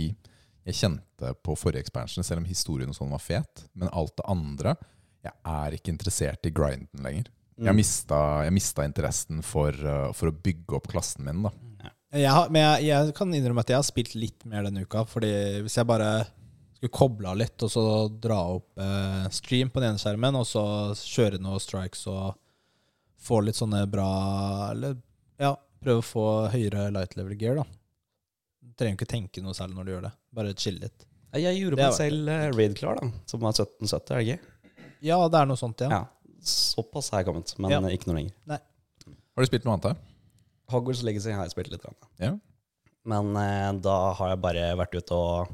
jeg kjente på forrige expansion, selv om historien og sånn var fet, men alt det andre Jeg er ikke interessert i grinden lenger. Mm. Jeg mista, jeg mista interessen for, uh, for å bygge opp klassen min. da Jeg har, men jeg, jeg kan innrømme at jeg har spilt litt mer denne uka. Fordi hvis jeg bare skulle koble av litt, og så dra opp eh, stream på den ene skjermen, og så kjøre noen strikes og få litt sånne bra Eller ja, prøve å få høyere light level gear, da. Du trenger ikke tenke noe særlig når du gjør det. Bare chill litt. Jeg gjorde meg selv eh, raid klar, da, som var 1770, er det ikke? Ja, det er noe sånt, ja. Ja. Såpass har jeg kommet, men Ja. ikke noe lenger. Har du spilt noe annet? da? Hogwarts Legacy har jeg spilt litt. annet Ja. Men eh, da har jeg bare vært ute og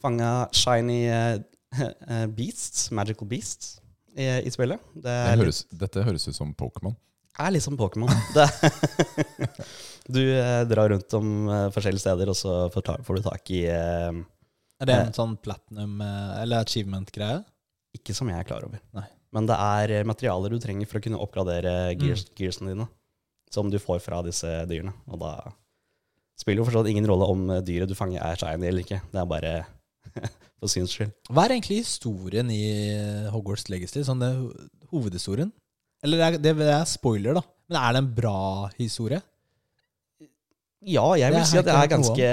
fanga shiny eh, (laughs) eh, beasts, magical beasts, i, i spillet. Det Det høres, litt, dette høres ut som Pokémon. Er litt som Pokémon. (laughs) Du eh, drar rundt om eh, forskjellige steder, og så får, ta, får du tak i eh, Er det en sånn platinum eh, eller achievement-greie? Ikke som jeg er klar over. Nei. Men det er eh, materialer du trenger for å kunne oppgradere Mm. gears, gearsene dine. Som du får fra disse dyrene. Og da spiller jo forstått ingen rolle om eh, dyret du fanger er shiny eller ikke. Det er bare (laughs) for syns skyld. Hva er egentlig historien i eh, Hogwarts Legacy? Sånn det, ho- hovedhistorien? Eller det er, det er spoiler, da. Men er det en bra historie? Ja, jeg vil si at jeg er ganske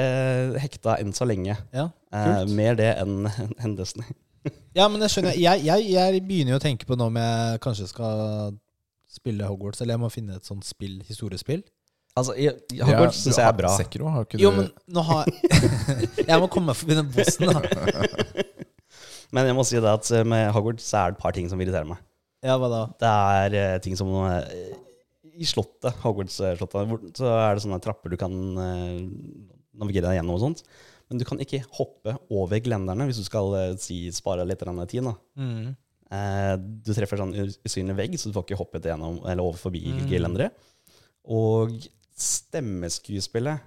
hekta enn så lenge. Ja, Eh, mer det enn (laughs) enn (laughs) Ja, men jeg skjønner. Jeg, jeg, jeg begynner jo å tenke på nå om jeg kanskje skal spille Hogwarts, eller jeg må finne et sånt spill, historiespill. Altså, jeg- Hogwarts syns jeg er bra. Sekiro har ikke Jo, men nå har (laughs) Jeg må komme meg forbi den bossen, da. Men jeg må si det at eh, med Hogwarts så er det et par ting som irriterer meg. Ja, hva da? Det er eh, ting som eh, I slottet, Hogwarts-slottet, hvor- så er det sånne trapper du kan eh, navigere deg gjennom og sånt. Men du kan ikke hoppe over glenderne hvis du skal eh, si, spare litt grann tid. Da. Mm. Eh, du treffer sånn usynlig vegg, så du får ikke hoppet gjennom, eller over forbi Mm. gelendere. Og stemmeskuespillet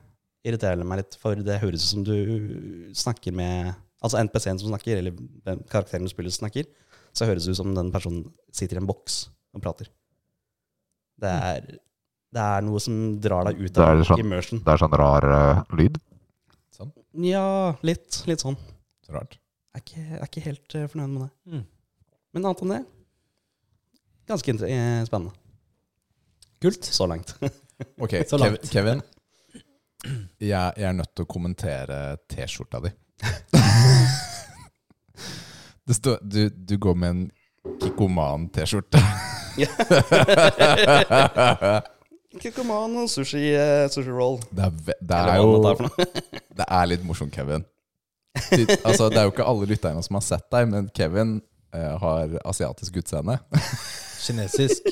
irriterer meg litt, for det høres ut som du snakker med Altså NPC-en som snakker, eller den karakteren du spiller snakker, så høres det ut som den personen sitter i en boks og prater. Det er, det er noe som drar deg ut Det av sånn- immersion. Det er sånn rar uh, lyd. Sånn. Ja, litt. Litt sånn. Så rart. Jeg er ikke, jeg er ikke helt uh, fornøyd med det. Mm. Men annet enn det, ganske eh, spennende. Kult. Så langt. (laughs) Ok, Så langt. Kevin. Jeg, jeg er nødt til å kommentere T-skjorta di. (laughs) det står, du, du går med en Kikkoman-T-skjorte. (laughs) Kikkoman og sushi, eh, sushi roll. Det er, det er jo det er (laughs) er litt morsomt, Kevin. Du, altså, det er jo ikke alle lytterne som har sett deg, men Kevin eh, har asiatisk utseende. Kinesisk.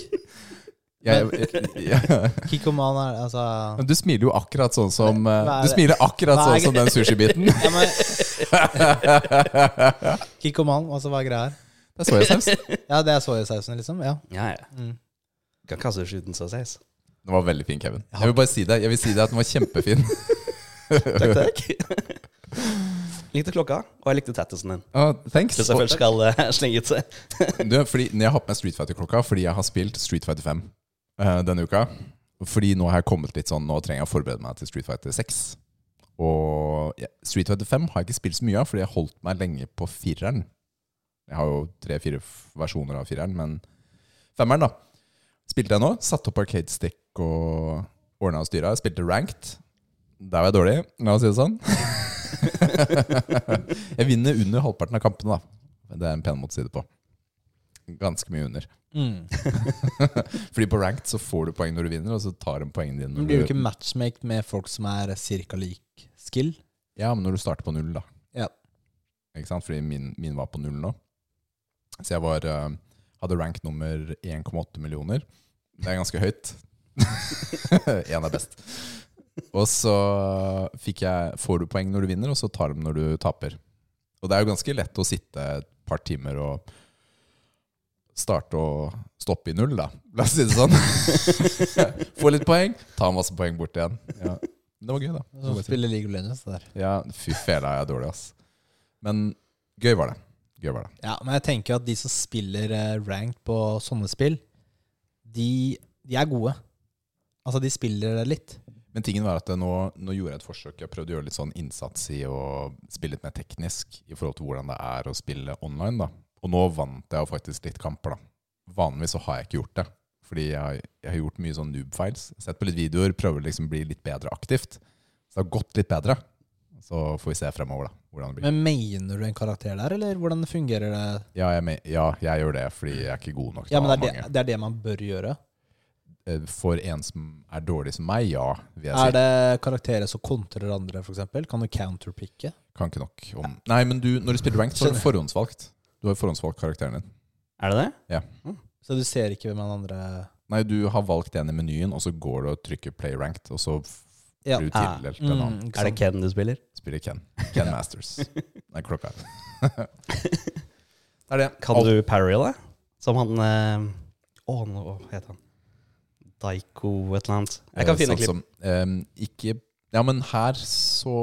Jeg, jeg, jeg, (laughs) Kikoman er altså men du smiler jo akkurat sånn som eh, Du smiler akkurat sånn som den sushibiten. (laughs) ja, men, Kikoman, altså hva er greia her? Det er soyasaus. Ja, det er soyasausen, liksom? Ja. Ja, ja. Mm. Kan ikke ha sushi uten soyasaus. Den var veldig fin, Kevin. Jeg vil bare si det. Jeg vil si det at den var kjempefin. (laughs) Takk, takk. likte klokka, og jeg likte tattisen din. Ah, thanks. Hvis jeg først skal uh, slenge ut seg. Du, fordi, når jeg har på meg Street Fighter-klokka fordi jeg har spilt Street Fighter 5 eh, denne uka Fordi nå har jeg kommet litt sånn Nå trenger jeg å forberede meg til Street Fighter 6. Og ja, Street Fighter 5 har jeg ikke spilt så mye av, fordi jeg holdt meg lenge på fireren. Jeg har jo tre-fire versjoner av fireren, men femmeren, da. Spilte jeg nå. Satte opp arcade stick og ordna og styra. Spilte ranked. Der var jeg dårlig, la oss si det sånn. (laughs) jeg vinner under halvparten av kampene, da. Det er en pen måte å si det på. Ganske mye under. Mm. (laughs) Fordi på ranked så får du poeng når du vinner, og så tar de poengene dine. Men Blir du ikke matchmaked med folk som er cirka lik skill? ja, men når du starter på null, da. Ja. Ikke sant? Fordi min, min var på null nå. Så jeg var, eh, hadde rank nummer 1,8 millioner. Det er ganske høyt. (laughs) Én er best. Og så fikk jeg, får du poeng når du vinner, og så tar de når du taper. Og det er jo ganske lett å sitte et par timer og starte å stoppe i null, da. La oss si det sånn. (laughs) Få litt poeng, ta masse poeng bort igjen. Ja. Det var gøy, da. Det var Som League of Legends. Der. Ja, fy fela, jeg er dårlig, ass. Men gøy var det. Gøy var det. Ja, men jeg tenker at de som spiller eh, ranked på sånne spill, de, de er gode. Altså, de spiller det litt. Men tingen var at nå, nå gjorde jeg et forsøk. Jeg prøvde å gjøre litt sånn innsats i å spille litt mer teknisk i forhold til hvordan det er å spille online. da. Og nå vant jeg jo faktisk litt kamper, da. Vanligvis så har jeg ikke gjort det. Fordi jeg, har- jeg har gjort mye sånn noob-files. Sett på litt videoer, prøver å liksom bli litt bedre aktivt. Så det har gått litt bedre. Så får vi se fremover, da. Hvordan det blir. Men mener du en karakter der, eller hvordan fungerer det? Ja, jeg, men, ja, jeg gjør det fordi jeg er ikke god nok til Ja, å men det er det, det er det man bør gjøre. Eh, For en som er dårlig som meg, ja, jeg si. Er det karakterer som kontrer andre, f.eks.? Kan du counterpicke? Kan ikke nok om Nei, men du, når du spiller ranked, så er du forhåndsvalgt. Du har forhåndsvalgt karakteren din. Er det det? Ja Så du ser ikke hvem den andre Nei, du har valgt en i menyen, og så går du og trykker play ranked, og så Ja. blir du tildelt en annen. Mm, Er det? Ken du spiller? Spiller Ken. Ken Masters. (laughs) Nei, klokka. (laughs) det er det. Kan Alt- du parry det? Som han eh, Å, nå hva heter han? Daiko et eller annet. Jeg kan eh, finne sånn klipp. som, eh, ikke Ja, men her så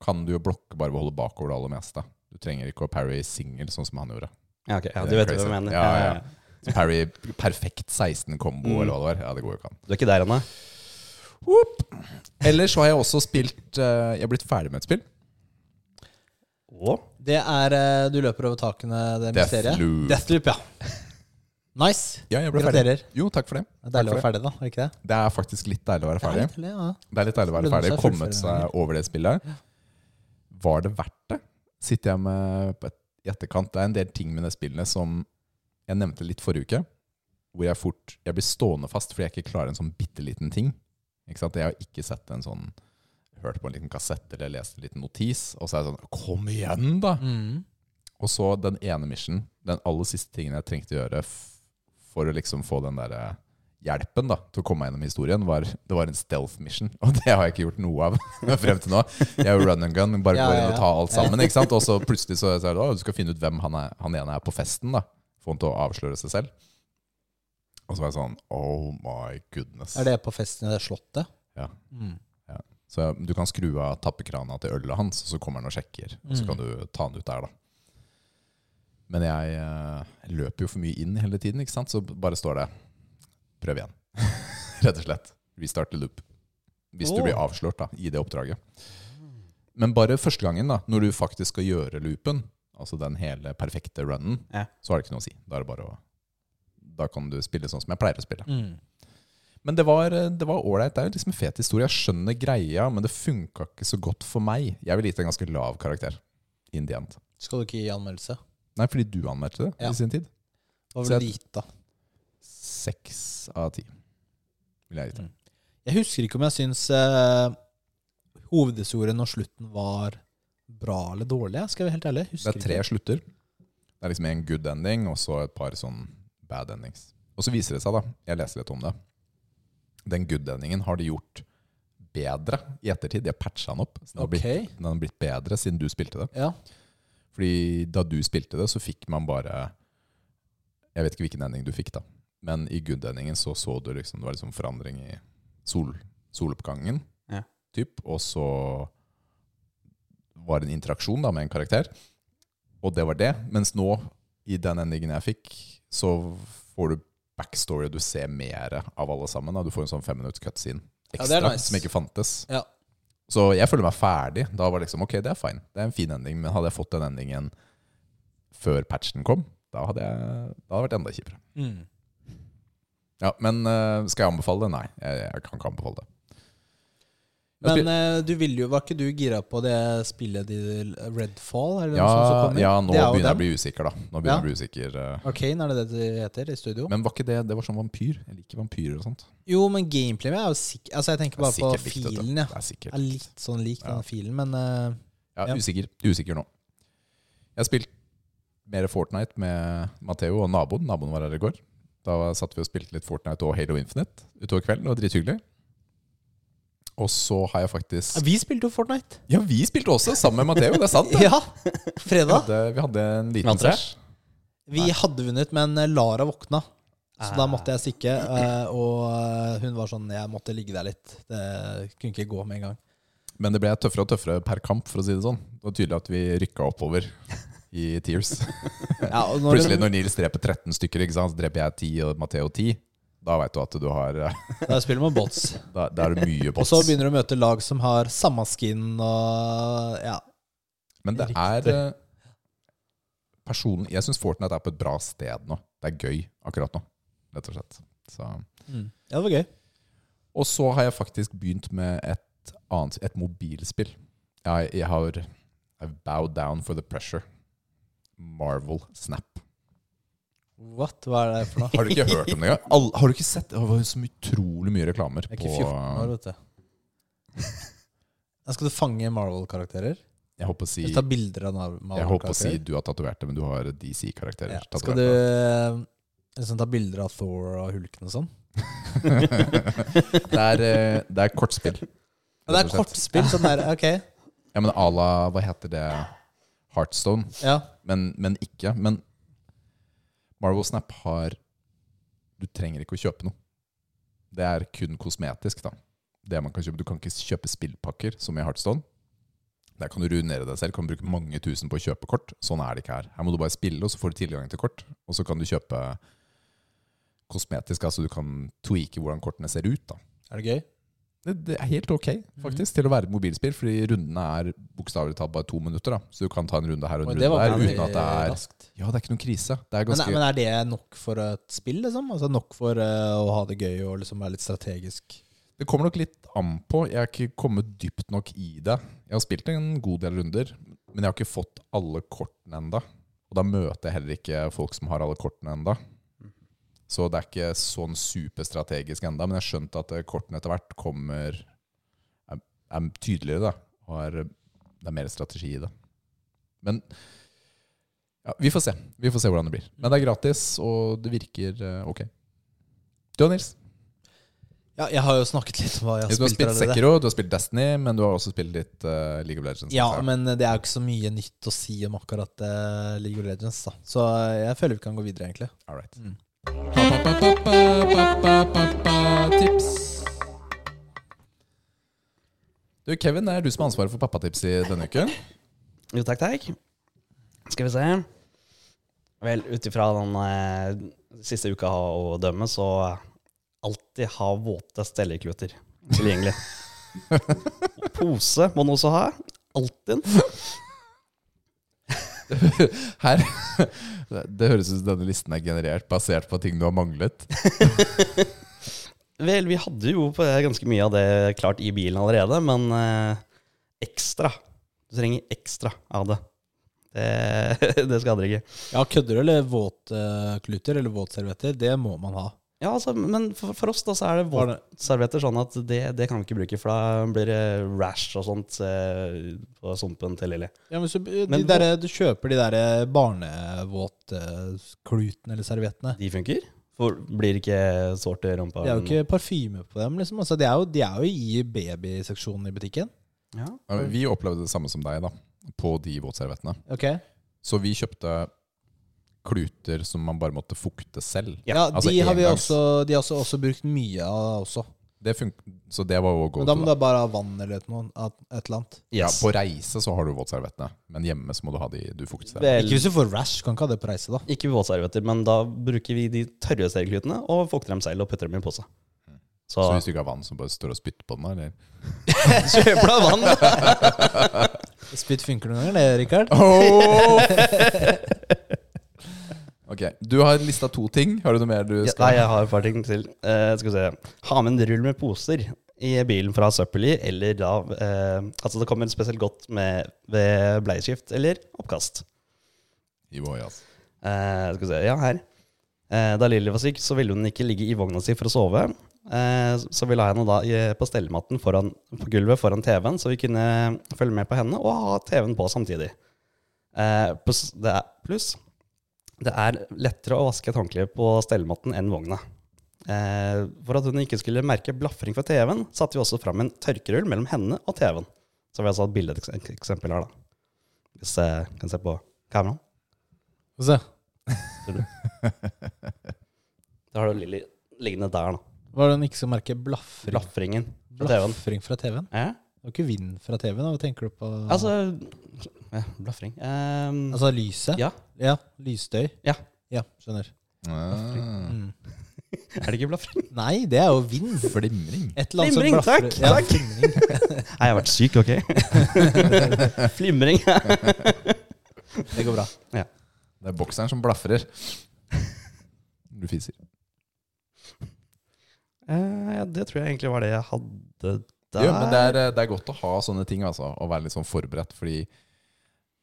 kan du jo blokke bare ved å holde bakover det aller meste. Du trenger ikke å parry single, sånn som han gjorde. Ja, ok. ja, du vet hva jeg mener. Ja, ja. Så Parry perfekt 16-kombo, Mm. eller hva det var. Ja, det går jo ikke an. Du er ikke der ennå? Ellers så har jeg også spilt uh, Jeg har blitt ferdig med et spill. Og? Det er eh, Du løper over takene, det mysteriet? Deathloop. Deathloop, ja. (laughs) Nice. Ja, jeg ble ferdig. Jo, takk for det. Det er deilig å være ferdig, da. er Ikke det? Det er faktisk litt deilig å være ferdig. Det er litt deilig, ja. Det er litt deilig å være ferdig. Kommet seg over det spillet. Var det verdt det? Sitter jeg med på et, i etterkant. Det er en del ting med det spillene som jeg nevnte litt forrige uke. Hvor jeg fort jeg blir stående fast fordi jeg ikke klarer en sånn bitte liten ting. Ikke sant? Jeg har ikke sett en sånn Hørt på en liten kassett eller lest en liten notis, og så er det sånn Kom igjen, da! Mm. Og så den ene mission, den aller siste tingen jeg trengte å gjøre for å liksom få den der eh, hjelpen da, til å komme meg gjennom historien, var, det var en stealth mission. (laughs) Og det har jeg ikke gjort noe av (laughs) frem til nå. Jeg er jo run and gun, bare Ja, går ja, inn og tar alt sammen. ikke sant? Og så plutselig så så er det, å, du skal finne ut hvem han, er, han ene er på festen. da. Få han til å avsløre seg selv. Og så var jeg sånn Oh my goodness. Er det på festen i det slottet? Ja. Mm. Ja. Så du kan skru av tappekrana til ølet hans, og så kommer han og sjekker. Og så Mm. kan du ta han ut der, da. Men jeg jeg løper jo for mye inn hele tiden, ikke sant? så bare står det 'prøv igjen'. (laughs) Rett og slett. Restart the loop. Hvis du blir avslørt da, i det oppdraget. Men bare første gangen, da, når du faktisk skal gjøre loopen, altså den hele perfekte runnen, Ja. så har det ikke noe å si. Da er det bare å Da kan du spille sånn som jeg pleier å spille. Mm. Men det var det var ålreit. Det er jo liksom en fet historie. Jeg skjønner greia, men det funka ikke så godt for meg. Jeg vil gi det en ganske lav karakter. In the end. Skal du ikke gi anmeldelse? Nei, fordi du anmeldte det Ja. i sin tid. Hva vil du jeg- gi da? Seks av ti. Vil jeg gi til. Mm. Jeg husker ikke om jeg syns uh, hovedhistorien og slutten var bra eller dårlig. Skal jeg være helt ærlig. Det er tre ikke. slutter. Det er liksom en good ending og så et par sånn bad endings. Og så viser det seg, da, jeg leser litt om det, den good endingen har de gjort bedre i ettertid. De har patcha den opp. Så den, har blitt, Ok. den har blitt bedre siden du spilte det. Ja. Fordi da du spilte det, så fikk man bare Jeg vet ikke hvilken ending du fikk, da. Men i good-endingen så så du liksom Det var liksom forandring i sol, soloppgangen, Ja. typ. Og så var det en interaksjon da med en karakter. Og det var det. Mens nå, i den endingen jeg fikk, så får du backstory, og du ser mer av alle sammen. Da. Du får en sånn fem minutter cutscene Ja, ekstra, er nice. som ikke fantes. Ja. Så jeg føler meg ferdig. Da var det liksom, ok, det er fine. Det er en fin ending, men hadde jeg fått den endingen før patchen kom, da hadde, jeg, da hadde det vært enda kjipere. Mm. Ja, men eh, skal jeg anbefale det? Nei, jeg, jeg kan ikke anbefale det. Men eh, du ville jo, var ikke du gira på det spillet de Redfall? Er det ja, som kommer? ja, nå er begynner jeg å bli usikker, da. Nå begynner Ja. jeg å bli usikker. eh. Arcane, er det det det heter i studio? Men var ikke det Det var sånn vampyr. Jeg liker vampyrer og sånt. jo, men gameplay er jo sikkert Altså, jeg tenker er bare på likt, filen, ja. Det er sikkert er litt sånn lik Ja. den filen, men uh, Ja, Ja. usikker. Usikker nå. Jeg har spilt mer Fortnite med Matheo og naboen. Naboen var her i går. Da satt vi og spilte litt Fortnite og Halo Infinite utover kvelden. Det var drithyggelig. Og så har jeg faktisk Vi spilte jo Fortnite. Ja, vi spilte også sammen med Matheo. Det er sant, det. (laughs) Ja, Vi fredag. hadde, vi hadde en liten Vant Vi Nei. Vi hadde vunnet, men Lara våkna. Så da Ah. måtte jeg stikke. eh, Og eh, hun var sånn Jeg måtte ligge der litt. Det kunne ikke gå med en gang. Men det ble tøffere og tøffere per kamp, for å si det sånn. Det var tydelig at vi rykka oppover i Tears. Ja, når Plutselig når Nils dreper 13 stykker, så dreper jeg 10 og Matheo 10. Da veit du at du har eh, (laughs) da spiller man bots. (laughs) Da, da er det mye Og så begynner du å møte lag som har samme skin og Ja. Men det Riktig. er eh, personen, Jeg syns Fortnite er på et bra sted nå. Det er gøy akkurat nå, rett og slett. Så. Mm. Ja, det var gøy. Og så har jeg faktisk begynt med et annet Et mobilspill. Jeg, jeg har I've bowed down for the pressure. Marvel Snap. What? Hva er det for noe? Har du ikke hørt om det engang? All- Har du ikke sett? Det var jo så utrolig mye reklamer Jeg er ikke 14 år, vet du. Da skal du fange Marvel-karakterer? Jeg håper å si, Eller ta bilder av jeg håper å si Marvel-karakterer? du har tatovert det, men du har DC-karakterer. Ja. Skal du eh, liksom ta bilder av Thor og Hulken og sånn? (laughs) det, er, eh, det er kortspill. Ja, det er kortspill, sånn der. Ok. Ja, men à la Hva heter det? Heartstone. Ja. Men, men ikke. Men Marvel Snap har Du trenger ikke å kjøpe noe. Det er kun kosmetisk, da. Det man kan kjøpe. Du kan ikke kjøpe spillpakker som i Heartstone. Der kan du ruinere deg selv. Kan bruke mange tusen på å kjøpe kort. Sånn er det ikke her. Her må du bare spille, og så får du tilgang til kort. Og så kan du kjøpe kosmetisk, altså du kan tweake hvordan kortene ser ut. da. Er det gøy? Det, er helt ok, faktisk, til å være et mobilspill, fordi rundene er bokstavelig talt bare to minutter. da. Så du kan ta en runde her og en runde der uten at det er raskt. Ja, det er ikke noen krise. Det er Men, ganske men er det nok for et spill, liksom? Altså Nok for uh, å ha det gøy og liksom være litt strategisk? Det kommer nok litt an på. Jeg har ikke kommet dypt nok i det. Jeg har spilt en god del runder, men jeg har ikke fått alle kortene enda. Og da møter jeg heller ikke folk som har alle kortene enda. Så det er ikke sånn superstrategisk enda, men jeg har skjønt at eh, kortene etter hvert kommer er, er tydeligere, da. Og er, det er mer strategi i det. Men ja, vi får se. Vi får se hvordan det blir. Men det er gratis, og det virker eh, ok. Du og Nils? Ja, jeg har jo snakket litt om hva jeg har spilt. Du har spilt. spilt. Sekiro, du har spilt Destiny, men du har også spilt litt uh, League of Legends. Ja, men det er jo ikke så mye nytt å si om akkurat uh, League of Legends. da Så jeg føler vi kan gå videre, egentlig. All right. Mm. Tips. Du, Kevin, det er du som har ansvaret for pappatips i denne uken. Jo, takk, takk. Skal vi se. Vel, ut ifra den eh, siste uka å dømme, så alltid ha våte stellekluter tilgjengelig. (laughs) Pose må man også ha. Alltid. (laughs) Her Det høres ut som denne listen er generert basert på ting du har manglet. (laughs) Vel, vi hadde jo på ganske mye av det klart i bilen allerede, men eh, ekstra. Du trenger ekstra av det. Det, (laughs) det skader ikke. Ja, kødder du, eller våtkluter eller våtservietter? Det må man ha. Ja, altså, men for, for oss da så er det våtservietter sånn at det, det kan vi ikke bruke, for da blir det rash og sånt eh, på sumpen til Lilly. Ja, men så, de Men der, du kjøper de der barnevåtklutene eller serviettene. De funker? For blir det ikke sårt i rumpa? Det er jo ikke parfyme på dem. liksom. Altså, de, er jo, de er jo i babyseksjonen i butikken. Ja. Vi opplevde det samme som deg, da. På de våtserviettene. Ok? Så vi kjøpte kluter som man bare måtte fukte selv. Ja, altså de har vi også, de har også, også brukt mye av også. Det så det var jo å gå Men da må du bare ha vann eller noe, et eller annet. Ja, på reise så har du våtserviettene, men hjemme så må du ha de du fukter selv. Vel, Ikke hvis du får rash, kan ikke ha det på reise, da. ikke våtservietter, men da bruker vi de tørre stereoklutene og fukter dem selv og putter dem i en pose. Så, Så hvis du ikke har vann, så bare står du og spytter på den, eller? (laughs) kjøper deg vann! (laughs) Spytt funker noen ganger, det, Rikard. (laughs) ok, du har lista to ting. Har du noe mer du Ja, skal nei, jeg har et par ting til. Eh, skal vi se. Ha med en rull med poser i bilen fra søppel i, eller da eh, Altså, det kommer spesielt godt med ved bleieskift eller oppkast. I vår, altså. Eh, skal vi se, ja, her. Eh, da Lilly var syk, så ville hun ikke ligge i vogna si for å sove. Eh, så vi la henne da på stellematten foran, på gulvet foran TV-en, så vi kunne følge med på henne og ha TV-en på samtidig. Eh, pluss, det er, pluss, det er lettere å vaske et håndkle på stellematten enn vogna. Eh, for at hun ikke skulle merke blafring fra TV-en, satte vi også fram en tørkerull mellom henne og TV-en. Så vi har satt bildeeksempel her, da. Hvis jeg kan se på kameraet. Få se. Da har du Lilly liggende der, da. Hva er det hun ikke skal merke? Blafring. Blafringen fra TV-en. Blaffring fra TV-en? Ja. Det var ikke vind fra TV-en, hva tenker du på? Altså ja, Blaffring. Um, Altså lyset? ja. Ja, lysstøy. Ja. Ja, skjønner. Mm. (laughs) Er det ikke blaffring? Nei, det er jo vind. flimring. Et eller annet Flimring, som blafrer. takk, Ja, takk. flimring. (laughs) Nei, jeg har vært syk, ok? (laughs) Flimring. Det går bra. Det er bokseren som blafrer. Du fiser. Uh, ja, det tror jeg egentlig var det jeg hadde der. Jo, men det er, det er godt å ha sånne ting, altså. Å være litt sånn forberedt. Fordi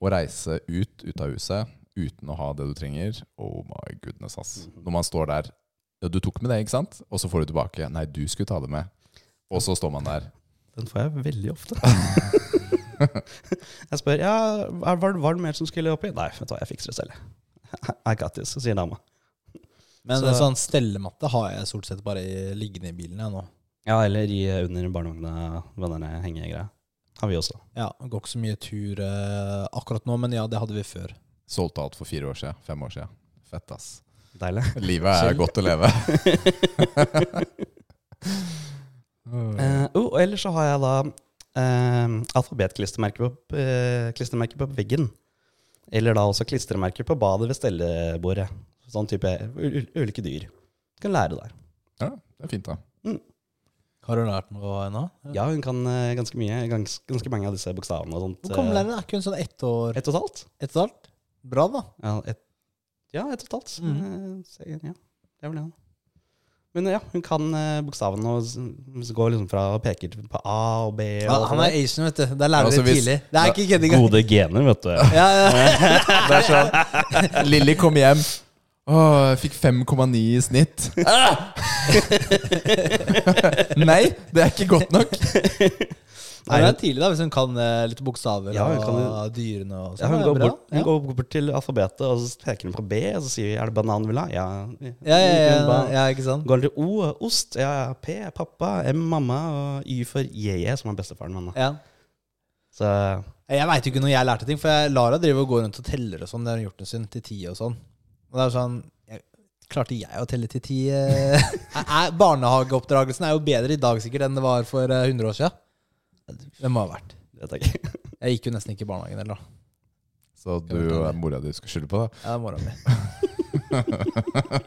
å reise ut, ut av huset uten å ha det du trenger Oh my goodness, ass. Når man står der ja, Du tok med det, ikke sant? Og så får du tilbake Nei, du skulle ta det med. Og så står man der. Den får jeg veldig ofte. (laughs) jeg spør ja, var, det, var det mer som skulle oppi. Nei, vet du hva, jeg fikser det selv. (laughs) I got this, sier dama. Men Så- en sånn stellematte har jeg stort sett bare liggende i bilen jeg nå. Ja, eller i, under barnevogna, vennene hengegreia. Har vi også. Ja, går ikke så mye tur eh, akkurat nå, men ja, det hadde vi før. Solgte alt for fire år siden. Fem år siden. Fett, ass. Deilig. (laughs) Livet er Chill. godt å leve. (laughs) Eh, oh, og ellers så har jeg da eh, alfabetklistremerker på, eh, på veggen. Eller da også klistremerker på badet ved stellebordet. Sånn type u- u- ulike dyr. Du kan lære der. Ja, det er fint, da. Har hun lært noe ennå? Ja, hun kan uh, ganske mye. Gans, ganske mange av disse bokstavene og sånt. Hvor gammel eh, er hun? Er ikke hun sånn ett år? Ett og et halvt? Et og et halvt? Bra, da. Ja, ett ja, et og et halvt. Mm. Eh, ja, det er vel det. Men ja, hun kan bokstavene og går liksom fra og peker på A og B. Og Ja, han er Asian, vet du. Der lærer Altså, du det tidlig. Det er ikke kødd engang. Gode gener, vet du. Ja, ja. (laughs) Det er sånn (laughs) Lilly kom hjem. Åh, jeg fikk 5,9 i snitt. Ah! Nei, det er ikke godt nok. Nei, det er tidlig, da, hvis hun kan eh, litt bokstaver Ja, hun og dyrene og Ja, sånn. hun er går, bort, hun går bort til alfabetet, og så peker hun på B, og så sier hun 'er det banan du vil ha?' Ja. Ja, ja, ja, ja, ja, ikke sant? Går hun til O, ost, ja, P, pappa, M, mamma, og Y for JJ, som er bestefaren min. da. Ja. Så Jeg veit jo ikke når jeg lærte ting, for jeg, Lara driver og går rundt og teller og sånn. Det har hun gjort en stund, til ti og sånn. Og det er jo sånn jeg, Klarte jeg å telle til ti? eh? (laughs) er, Barnehageoppdragelsen er jo bedre i dag sikkert enn det var for eh, 100 år siden. Det må ha vært. Vet jeg ikke. (laughs) Jeg gikk jo nesten ikke i barnehagen heller, da. Så du ta og det? mora di skal skylde på det? Ja, det er mora mi.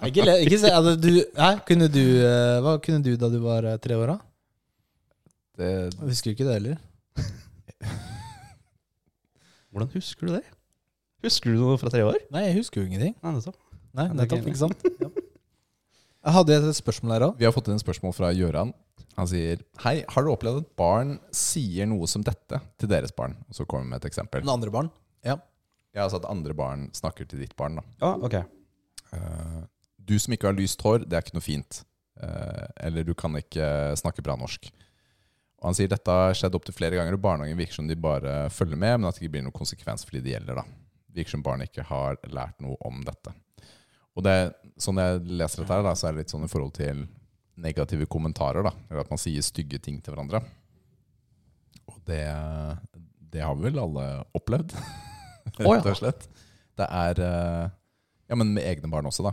ikke, le, ikke se altså, du, Hæ? Kunne du eh, Hva kunne du da du var eh, tre år, da? det Jeg husker ikke det heller. Hvordan husker du det? Husker du noe fra tre år? Nei, jeg husker jo ingenting. Nei, nettopp. Nei, det nettopp, ikke sant? (laughs) Ja. Jeg hadde et spørsmål her òg. Vi har fått inn et spørsmål fra Gøran. Han sier Hei, har du opplevd at barn sier noe som dette til deres barn? Og så kommer vi med et eksempel. Den andre barn? Ja. Ja, altså at andre barn snakker til ditt barn. da Ja, ok. Eh, Du som ikke har lyst hår, det er ikke noe fint. Eh, eller du kan ikke snakke bra norsk. Og Han sier dette har skjedd opptil flere ganger, og barnehagen virker som de bare følger med, men at det ikke blir noen konsekvens for de det gjelder. da Virker som barnet ikke har lært noe om dette. Og det, sånn jeg leser dette, her da, så er det litt sånn i forhold til negative kommentarer. da Eller at man sier stygge ting til hverandre. Og det, det har vi vel alle opplevd, (laughs) rett og slett. Det er eh, Ja, men med egne barn også, da.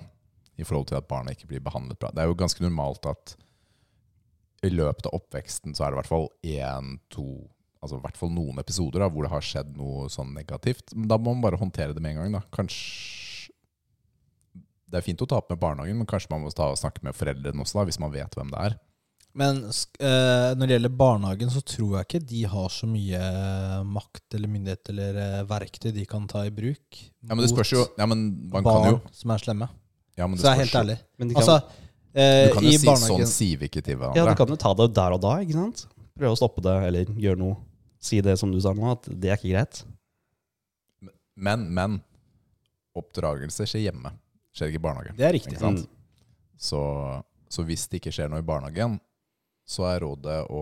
I forhold til at barna ikke blir behandlet bra. Det er jo ganske normalt at i løpet av oppveksten så er det i hvert fall én, to Altså i hvert fall noen episoder da, hvor det har skjedd noe sånn negativt. Men da må man bare håndtere det med en gang. da Kanskje Det er fint å ta opp med barnehagen, men kanskje man må ta og snakke med foreldrene også, da hvis man vet hvem det er. Men eh, når det gjelder barnehagen, så tror jeg ikke de har så mye makt eller myndighet eller eh, verktøy de kan ta i bruk Ja, Men det spørs jo ja, men man barn kan jo som er slemme. ja, men det Så jeg er helt ærlig. Men de kan, Altså, eh, Du kan jo i si barnehagen sånn sier vi ikke til hverandre. ja, du kan jo ta det der og da, ikke sant? Prøve å stoppe det, eller gjøre noe. Si det som du sa nå, at det er ikke greit. Men, men oppdragelse skjer hjemme. Skjer ikke i barnehagen. Det er riktig. Sant? Mm. Så, så hvis det ikke skjer noe i barnehagen, så er rådet å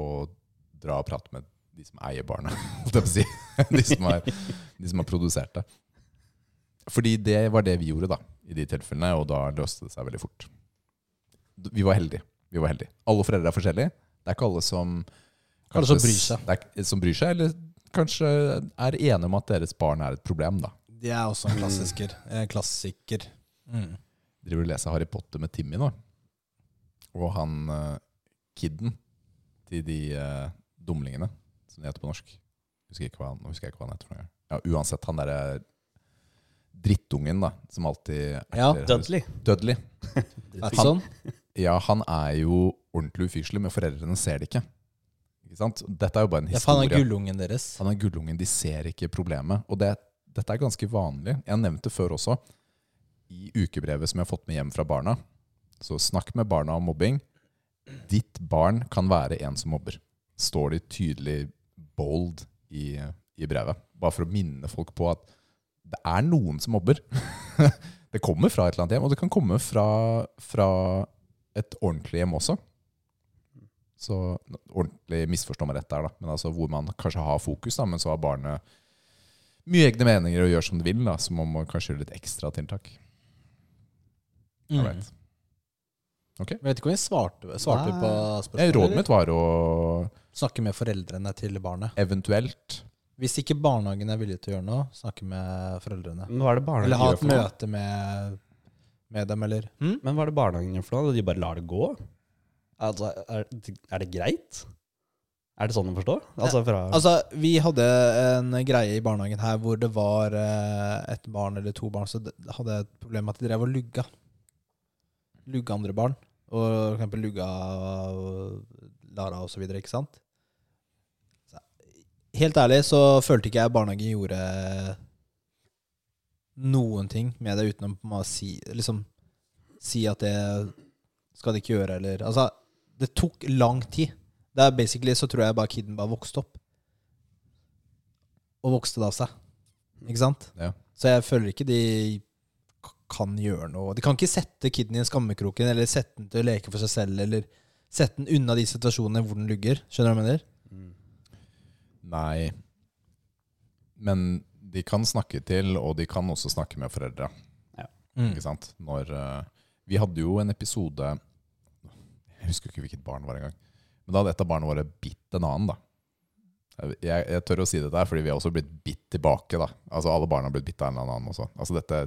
dra og prate med de som eier barnet. (laughs) holdt jeg på å si. De som har, de som har produsert det. Fordi det var det vi gjorde da, i de tilfellene, og da løste det seg veldig fort. Vi var heldige. Vi var heldige. Alle foreldre er forskjellige. Det er ikke alle som Alle som kanskje bryr seg. Det er, som bryr seg, eller kanskje er enige om at deres barn er et problem. da. Det er også en klassiker. En klassiker. Mm. driver og leser Harry Potter med Timmy nå. Og han uh, kidden til de uh, dumlingene, som de heter på norsk. Husker ikke hva han, husker jeg ikke hva han heter. for noe. Ja, uansett, han derre drittungen da, som alltid Ja, erter- Dudley. Dudley. (laughs) Watson. Ja, han er jo ordentlig ufyselig, men foreldrene ser det ikke. Dette er jo bare en Ja, han er gullungen deres. Han er gullungen, de ser ikke problemet. Og det, dette er ganske vanlig. Jeg nevnte før også, i ukebrevet som jeg har fått med hjem fra barna, så snakk med barna om mobbing. Ditt barn kan være en som mobber. Står det tydelig bold i, i brevet. Bare for å minne folk på at det er noen som mobber. (laughs) det kommer fra et eller annet hjem, og det kan komme fra, fra et ordentlig hjem også. Så ordentlig misforstå meg rett der, da. Men altså hvor man kanskje har fokus, da, men så har barnet mye egne meninger og gjør som det vil, da, så man må kanskje gjøre litt ekstra tiltak. Mm. vet. Jeg vet ikke om jeg svarte, svarte på spørsmålet. Rådet mitt var å Snakke med foreldrene til barnet. eventuelt Hvis ikke barnehagen er villig til å gjøre noe, snakke med foreldrene. Men hva er det Eller ha et møte med, med dem, eller Mm? Men hva er det barnehagen gjør for noe? De bare lar det gå? Altså, er, er det greit? Er det sånn å forstå? Altså fra Altså, vi hadde en greie i barnehagen her hvor det var eh, et barn eller to barn som hadde et problem med at de drev og lugga. Lugga andre barn. Og for eksempel lugga Lara og så videre, ikke sant? Så, helt ærlig så følte ikke jeg barnehagen gjorde noen ting med det utenom å si, liksom, si at det skal de ikke gjøre, eller Altså, det tok lang tid. Det er basically så tror jeg bare kiden bare vokste opp. Og vokste det av seg. Ikke sant? Ja. Så jeg føler ikke de kan gjøre noe. De kan ikke sette kiden i en skammekroken, eller sette den til å leke for seg selv, eller sette den unna de situasjonene hvor den lugger. Skjønner du hva jeg mener? Mm. Nei. Men de kan snakke til, og de kan også snakke med foreldre. Mm. Ikke sant? Når, eh, vi hadde jo en episode Jeg husker ikke hvilket barn det var engang. Men da hadde et av barna våre bitt en annen. da. Jeg, jeg tør å si dette, her, fordi vi har også blitt bitt tilbake. da. Altså Alle barna har blitt bitt av en eller annen også. Altså dette,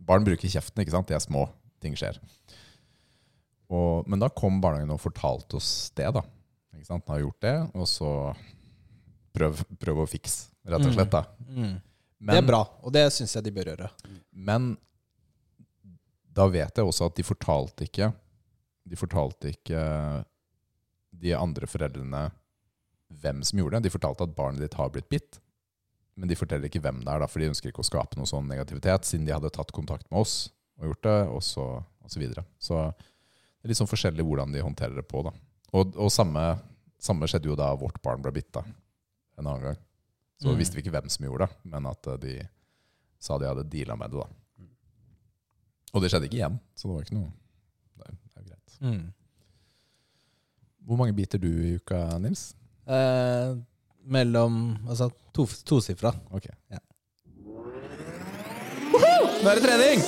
Barn bruker kjeften, ikke sant? De er små. Ting skjer. Og, men da kom barnehagen og fortalte oss det. da. Ikke sant? Den har gjort det, og så prøv, prøv å fikse, rett og slett. da. Mm. Men, det er bra, og det syns jeg de bør gjøre. Men da vet jeg også at de fortalte ikke De fortalte ikke de andre foreldrene hvem som gjorde det. De fortalte at barnet ditt har blitt bitt. Men de forteller ikke hvem det er, da, for de ønsker ikke å skape noe sånn negativitet, siden de hadde tatt kontakt med oss og gjort det, og så, og så videre. Så det er litt sånn forskjellig hvordan de håndterer det på. da. Og, og samme, samme skjedde jo da vårt barn ble bitt da, en annen gang. Så Mm. visste vi ikke hvem som gjorde det, men at eh, de sa de hadde deala med det. da. Og det skjedde ikke igjen, så det var ikke noe Det er, det er greit. Mm. Hvor mange biter du i uka, Nils? Eh, mellom Altså to, tosifra. Ok. Ja. Nå er det trening!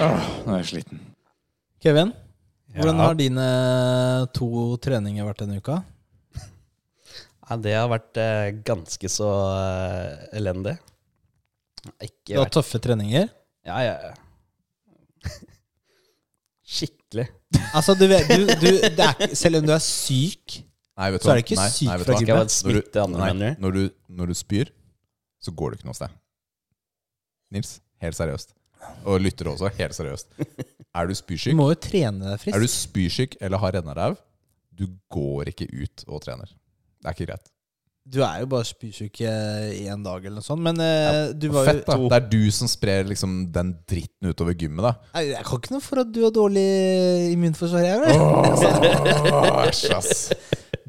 Åh, nå er jeg sliten. Kevin, hvordan Ja. har dine to treninger vært denne uka? Ja, det har vært eh, ganske så eh, elendig. Ikke Du har vært tøffe treninger. Ja, ja, ja. (laughs) Skikkelig. Altså, du vet, du, du, det er, selv om du er syk, Nei, vet så er du det ikke Nei, syk nei, vet du fra mener? når, du, når du spyr, så går du ikke noe sted. Nils, helt seriøst. Og lytter også, helt seriøst. Er du Du spysyk, må jo trene deg er du spysyk eller har rennaræv, du går ikke ut og trener. Det er ikke greit. Du er jo bare spysjuk i en dag eller noe sånt, men ja, du var Fett, da. jo Det er du som sprer liksom den dritten utover gymmet, da. Nei, Jeg kan ikke noe for at du har dårlig immunforsvar, jeg vel? Åh, (laughs) Æsj, ass.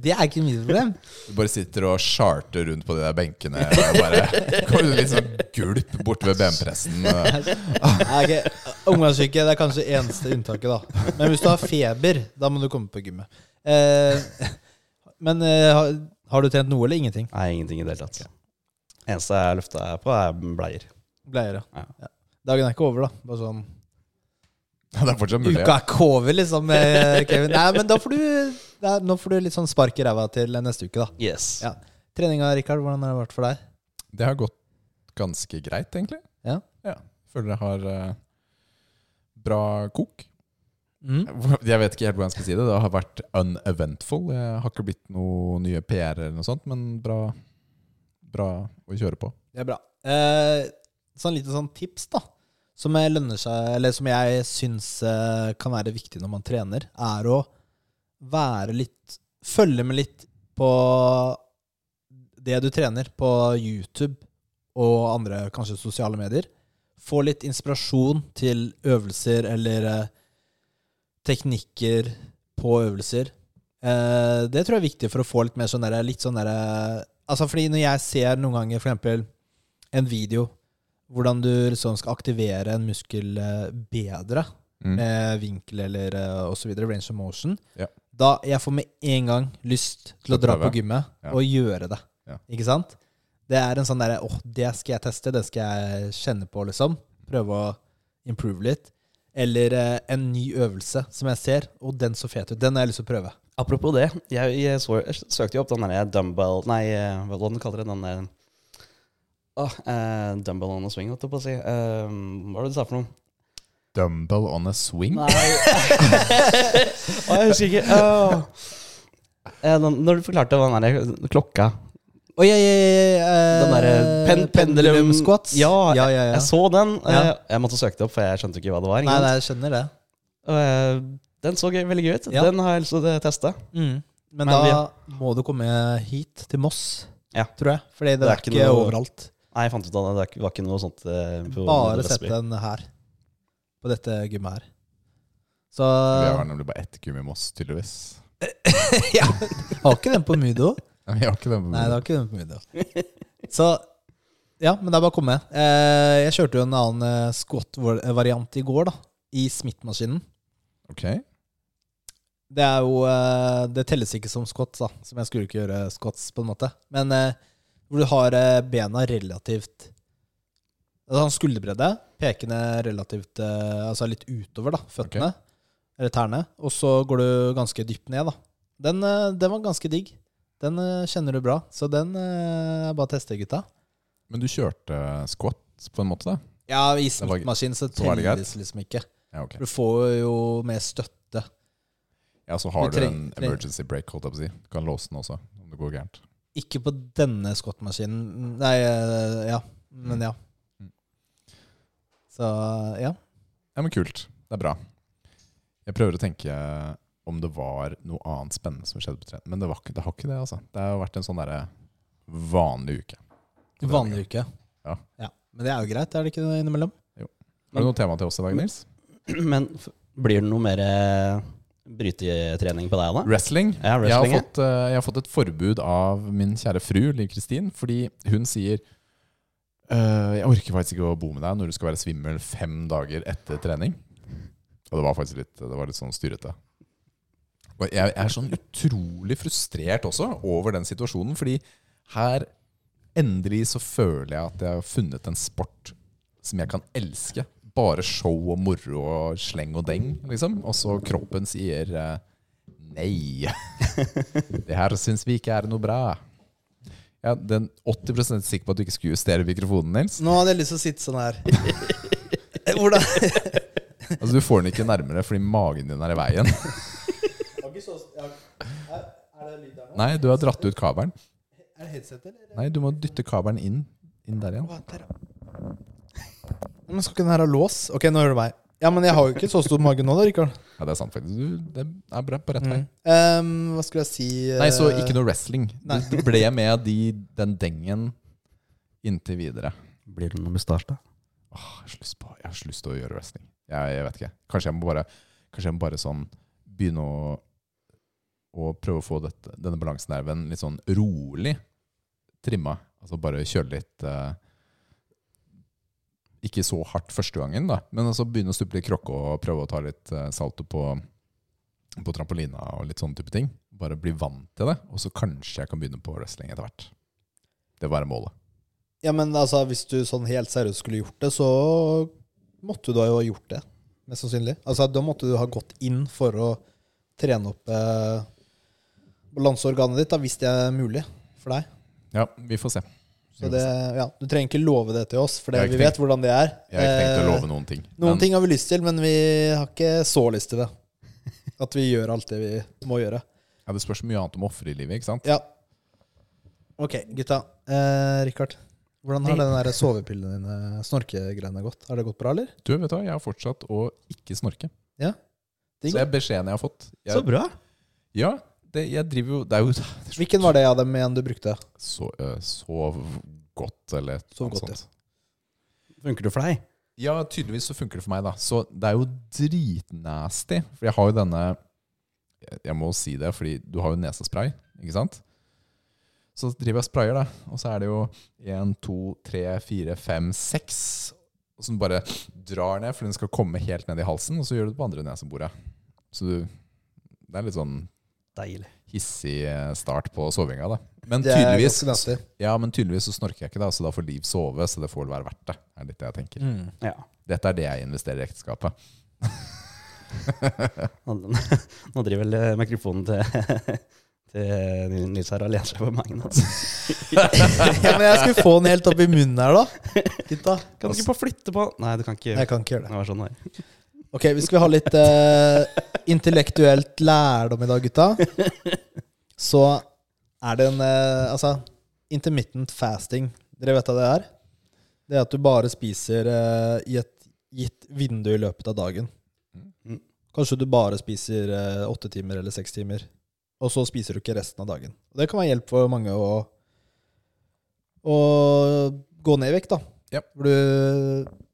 Det er ikke mitt problem. Du bare sitter og charter rundt på de der benkene og bare går du litt sånn gulp borte ved benpressen. (laughs) Nei, ok. Omgangssyke det er kanskje eneste unntaket, da. Men hvis du har feber, da må du komme på gymmet. Eh, men uh, har, har du trent noe eller ingenting? Nei, ingenting i det hele tatt. Eneste jeg løfta på, er bleier. Bleier, Ja. ja. Dagen er ikke over, da. Bare sånn Ja, det er fortsatt mulig. Uka er ikke over, liksom, eh, Kevin. Nei, men da får du da, Nå får du litt sånn spark i ræva til neste uke, da. Yes. Ja. Treninga, Rikard, hvordan har det vært for deg? Det har gått ganske greit, egentlig. Ja. ja. Føler jeg har uh, bra kok. Mm. (laughs) Jeg vet ikke helt hvordan jeg skal si det. Det har vært uneventful. Jeg har ikke blitt noe nye PR eller noe sånt, men bra, bra å kjøre på. Det er bra. Eh, sånn lite sånn tips, da. Som jeg lønner seg Eller som jeg syns eh, kan være viktig når man trener, er å være litt Følge med litt på det du trener på YouTube og andre kanskje sosiale medier. Få litt inspirasjon til øvelser eller eh, teknikker på øvelser. Eh, det tror jeg er viktig for å få litt mer sånn derre litt sånn derre Altså fordi når jeg ser noen ganger for eksempel en video hvordan du liksom skal aktivere en muskel eh, bedre Mm. med vinkel eller uh, osv., range of motion, Ja. da jeg får med en gang lyst til å dra på gymmet Ja. og gjøre det. Ja. Ikke sant? Det er en sånn derre åh, det skal jeg teste, det skal jeg kjenne på, liksom. Prøve å improve litt. Eller eh, en ny øvelse som jeg ser, og den så fet ut. Den har jeg lyst til å prøve. Apropos det, jeg, jeg, så, jeg søkte jo opp den der dumbbell Nei, eh, hva var det den kaller det? Den der oh, eh, Dumbbell on a swing, holdt jeg på å si. Eh, hva var det du sa for noe? Dumbbell on a swing? Nei (laughs) oh, jeg husker ikke. Oh. Eh, den, når du forklarte hva den der klokka Oi, oi, oi, eh, Den derre pen, pendulum squats? Ja, ja, ja, ja. jeg så den. Eh, Ja. Jeg måtte søke det opp, for jeg skjønte ikke hva det var. Nei, nei, jeg skjønner det. Og, eh, den så gøy, veldig gøy ut. Ja. Den har jeg lyst til å teste. Men, Men da vi- må du komme hit til Moss, Ja. tror jeg. Fordi det, Det er ikke ikke noe- overalt. Nei, jeg fant ut av det. Det var ikke noe sånt. eh, på Bare sett den her. På dette gymmet her. Så Vi har nemlig bare ett gym i Moss, tydeligvis. (laughs) ja, Har ikke den på Mudo? Vi har ikke den på Nei, det har ikke den på middag. Så ja, men det er bare å komme. Eh, jeg kjørte jo en annen eh, squat-variant i går, da. I smittmaskinen. Ok. Det er jo eh, Det telles ikke som squats, da. Som jeg skulle ikke gjøre squats, på en måte. Men eh, hvor du har eh, bena relativt sånn skulderbredde. Pekende relativt eh, Altså litt utover, da. Føttene. Eller tærne. Og så går du ganske dypt ned, da. Den, eh, den var ganske digg. Den eh, kjenner du bra. Så den eh, er bare å teste, gutta. Men du kjørte squat på en måte, da? Ja, i var- så telles liksom ikke. Ja, okay. Du får jo mer støtte. Ja, så har du treng- en emergency break, holdt jeg på å si. Du kan låse den også, om det går gærent. Ikke på denne skottmaskinen. Nei, eh, ja. Men ja. Mm. Så ja. Ja, men kult. Det er bra. Jeg prøver å tenke om det var noe annet spennende som skjedde på trening. Men det, var det har ikke det, altså. Det har vært en sånn derre vanlig uke. Vanlig uke. Ja. Men det er jo greit, er det ikke det innimellom? Har du noe tema til oss i dag, Nils? Men (clears throat) blir det noe mer eh, brytetrening på deg, da? Wrestling. Ja, Jeg har, fått, eh, jeg har fått et forbud av min kjære fru, Liv Kristin, fordi hun sier «Øh, Jeg orker faktisk ikke å bo med deg når du skal være svimmel fem dager etter trening. Og det var faktisk litt, det var litt sånn styrete. Og jeg er sånn utrolig frustrert også over den situasjonen, fordi her endelig så føler jeg at jeg har funnet en sport som jeg kan elske. Bare show og moro og sleng og deng, liksom. Og så kroppen sier eh, nei. (laughs) Det her syns vi ikke er noe bra. Ja, den 80 sikker på at du ikke skulle justere mikrofonen, Nils. Nå hadde jeg lyst til å sitte sånn her. (laughs) Hvordan? (laughs) Altså, du får den ikke nærmere fordi magen din er i veien. Er det lyd der nå? Nei, du har dratt ut kabelen. Er det headset, eller? Nei, du må dytte kabelen inn, inn der igjen. Men skal ikke den her ha lås? Ok, nå hører du meg. Ja, men jeg har jo ikke så stor mage nå da, Rikard. Ja, det er sant, faktisk. Du, det er bra på rett vei. Mm. Um, hva skulle jeg si? Nei, så Eh, ikke noe wrestling. Nei. Du, ble med de, den dengen inntil videre. Blir det noe mustasje, da? Åh, jeg, har på, jeg har så lyst til å gjøre wrestling. Jeg, jeg vet ikke. Kanskje jeg må bare, kanskje jeg må bare sånn begynne å, å prøve å få dette, denne balansenerven litt sånn rolig trimma. Altså bare kjøre litt eh, Ikke så hardt første gangen, da, men altså begynne å stupe litt krokke og prøve å ta litt eh, salto på, på trampolina og litt sånne type ting. Bare bli vant til det, og så kanskje jeg kan begynne på wrestling etter hvert. Det var målet. Ja, men altså, hvis du sånn helt seriøst skulle gjort det, så måtte du da jo ha gjort det. Mest sannsynlig. Altså, da måtte du ha gått inn for å trene opp eh, balanseorganet ditt, da, hvis det er mulig for deg. Ja, vi får se. Så det, ja, Du trenger ikke love det til oss, for det, vi vet hvordan det er. Jeg har ikke tenkt å Eh, love noen ting. Noen men- ting har vi lyst til, men vi har ikke så lyst til det. (laughs) At vi gjør alt det vi må gjøre. Ja, Det spørs mye annet om ofre i livet, ikke sant? Ja. Ok, gutta. Eh, Rikard, hvordan har den der sovepillene dine, snorkegreiene, gått? Har det gått bra, eller? Du, vet du jeg har fortsatt å ikke snorke. Digg. Så det er beskjeden jeg har fått. Jeg, Så bra! Ja, det, jeg driver jo Det er jo Hvilken var det av dem igjen du brukte? så, uh, sov godt, eller Sov noe godt, ja. sånt. Funker det for deg? Ja, tydeligvis så funker det for meg, da. Så det er jo dritnasty. For jeg har jo denne jeg- må si det, fordi du har jo nesespray, ikke sant? Så driver jeg og sprayer, da. Og så er det jo én, to, tre, fire, fem, seks. Som bare drar ned, for den skal komme helt ned i halsen. Og så gjør du det på andre neseboret. Så du Det er litt sånn Deilig. hissig eh, start på sovinga, da. Men tydeligvis, ja, men tydeligvis så snorker jeg ikke, da, så da får Liv sove. Så det får vel være verdt det. er litt det jeg tenker. Mm. Ja. Dette er det jeg investerer i ekteskapet. (laughs) Nå nå driver vel eh, mikrofonen til, (laughs) til Nils her og lener seg på meg Altså. (laughs) ja, men jeg skulle få den helt opp i munnen her, da. Gitta. Kan du ikke bare flytte på Nei, du kan ikke Jeg kan ikke gjøre det. Det var sånn. Ok, vi skal ha litt eh, intellektuelt lærdom i dag, gutta. Så er det en eh, Altså, intermittent fasting. Dere vet hva det er? Det er at du bare spiser eh, i et gitt vindu i løpet av dagen. Mm. Kanskje du bare spiser eh, åtte timer eller seks timer, og så spiser du ikke resten av dagen. Det kan være hjelp for mange å, å gå ned i vekt, da. Ja. For du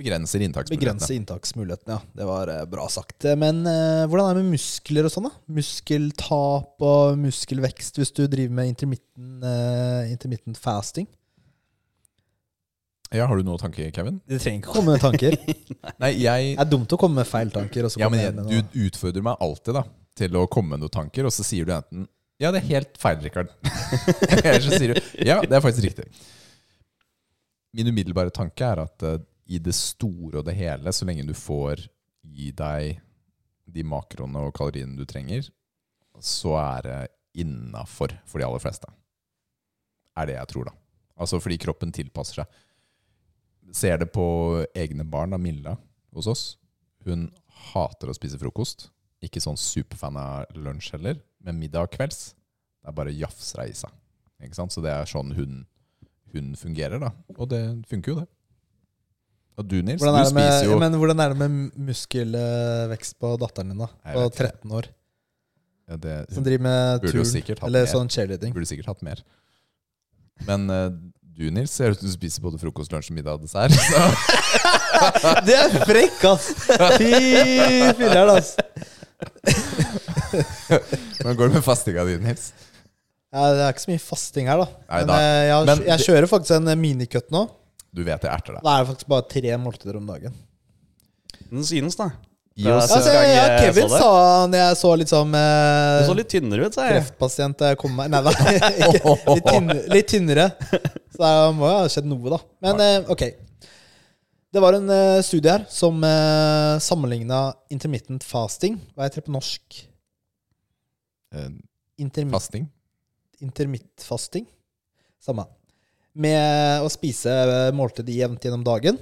begrenser inntaksmulighetene. Begrenser inntaksmulighetene, ja. Det var eh, bra sagt. Men eh, hvordan er det med muskler og sånn, da? Muskeltap og muskelvekst hvis du driver med intermittent, eh, intermittent fasting? Ja, Har du noen tanker, Kevin? Det trenger ikke komme med tanker. Det (laughs) Nei, jeg er dumt å komme med feil tanker. Og så Ja, men jeg, med noe. du utfordrer meg alltid da til å komme med noen tanker, og så sier du enten Ja, det er helt feil, Rikard. (laughs) Eller så sier du Ja, det er faktisk riktig. Min umiddelbare tanke er at eh, i det store og det hele, så lenge du får i deg de makroene og kaloriene du trenger, så er det innafor for de aller fleste. Er det jeg tror, da. Altså fordi kroppen tilpasser seg. Ser det på egne barn, da, Milla hos oss. hun hater å spise frokost. Ikke sånn superfan av lunsj heller, men middag og kvelds, det er bare jafser i. Ikke sant? Så det er sånn hun, hun fungerer, da. Og det funker jo, det. Og du, Nils, Hvordan du er med, spiser jo men hvordan er det med muskelvekst på datteren din, da? På 13 år. ja, det, Som driver med turn, eller mer. sånn cheerleading. Burde sikkert hatt mer. Men uh, du, Nils, ser ut som du spiser både frokost, lunsj, middag og dessert. Så. (laughs) Det er frekk, ass! Fy filler'n, ass. (laughs) Hvordan går det med fastinga di, Nils? Ja, det er ikke så mye fasting her, da. Nei, Men eh, jeg, men jeg kjører faktisk en minicut nå. Du vet jeg erter deg. Da er det faktisk bare tre måltider om dagen. Den synes, da. Ja, Altså, Sist ja, Kevin så sa når jeg så litt sånn Du eh, så litt tynnere ut, sa jeg. kreftpasient da jeg kom meg Nei da, (laughs) ikke, litt, tynnere, litt tynnere. Så det må jo ha skjedd noe, da. Men eh, ok. Det var en eh, studie her som eh, sammenligna intermittent fasting Hva heter det på norsk? eh, Intermi fasting. intermitt fasting. Samme. Med å spise måltid jevnt gjennom dagen.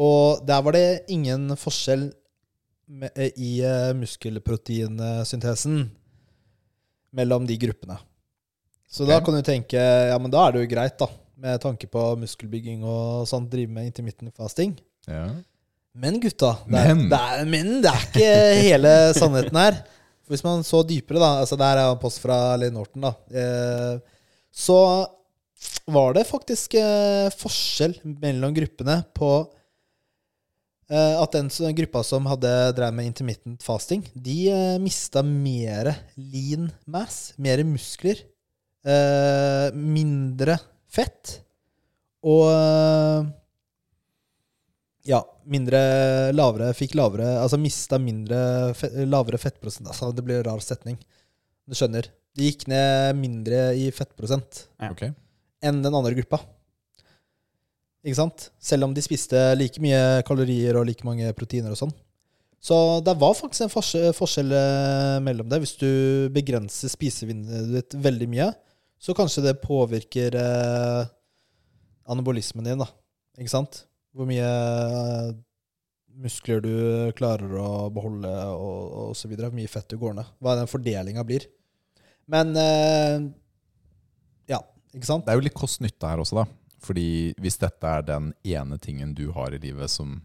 Og der var det ingen forskjell med, eh, i eh, muskelproteinsyntesen mellom de gruppene. Så da kan du tenke ja, men da er det jo greit, da. Med tanke på muskelbygging og sånn, drive med intermittent fasting. Ja. Men gutta, det er, Men. Det er, men det er ikke hele sannheten her. For hvis man så dypere, da Altså Der er en post fra Lane Norton, da. Eh, så var det faktisk eh, forskjell mellom gruppene på eh, at den som- gruppa som hadde drevet med intermittent fasting, de eh, mista mer lean mass, mer muskler, eh, mindre fett og eh, ja, mindre lavere Fikk lavere Altså mista mindre fett, lavere fettprosent. Altså, det blir en rar setning. Du skjønner. De gikk ned mindre i fettprosent Ja. Ok. Enn den andre gruppa. Ikke sant? Selv om de spiste like mye kalorier og like mange proteiner og sånn. Så det var faktisk en forskjell, eh, mellom det. Hvis du begrenser spisevinduet ditt veldig mye, så kanskje det påvirker eh, anabolismen din, da. Ikke sant? Hvor mye eh, muskler du klarer å beholde, og, og så videre. Hvor mye fett du går ned. Hva den fordelinga blir. Men eh, ikke sant? Det er jo litt kost-nytte her også, da. Fordi hvis dette er den ene tingen du har i livet som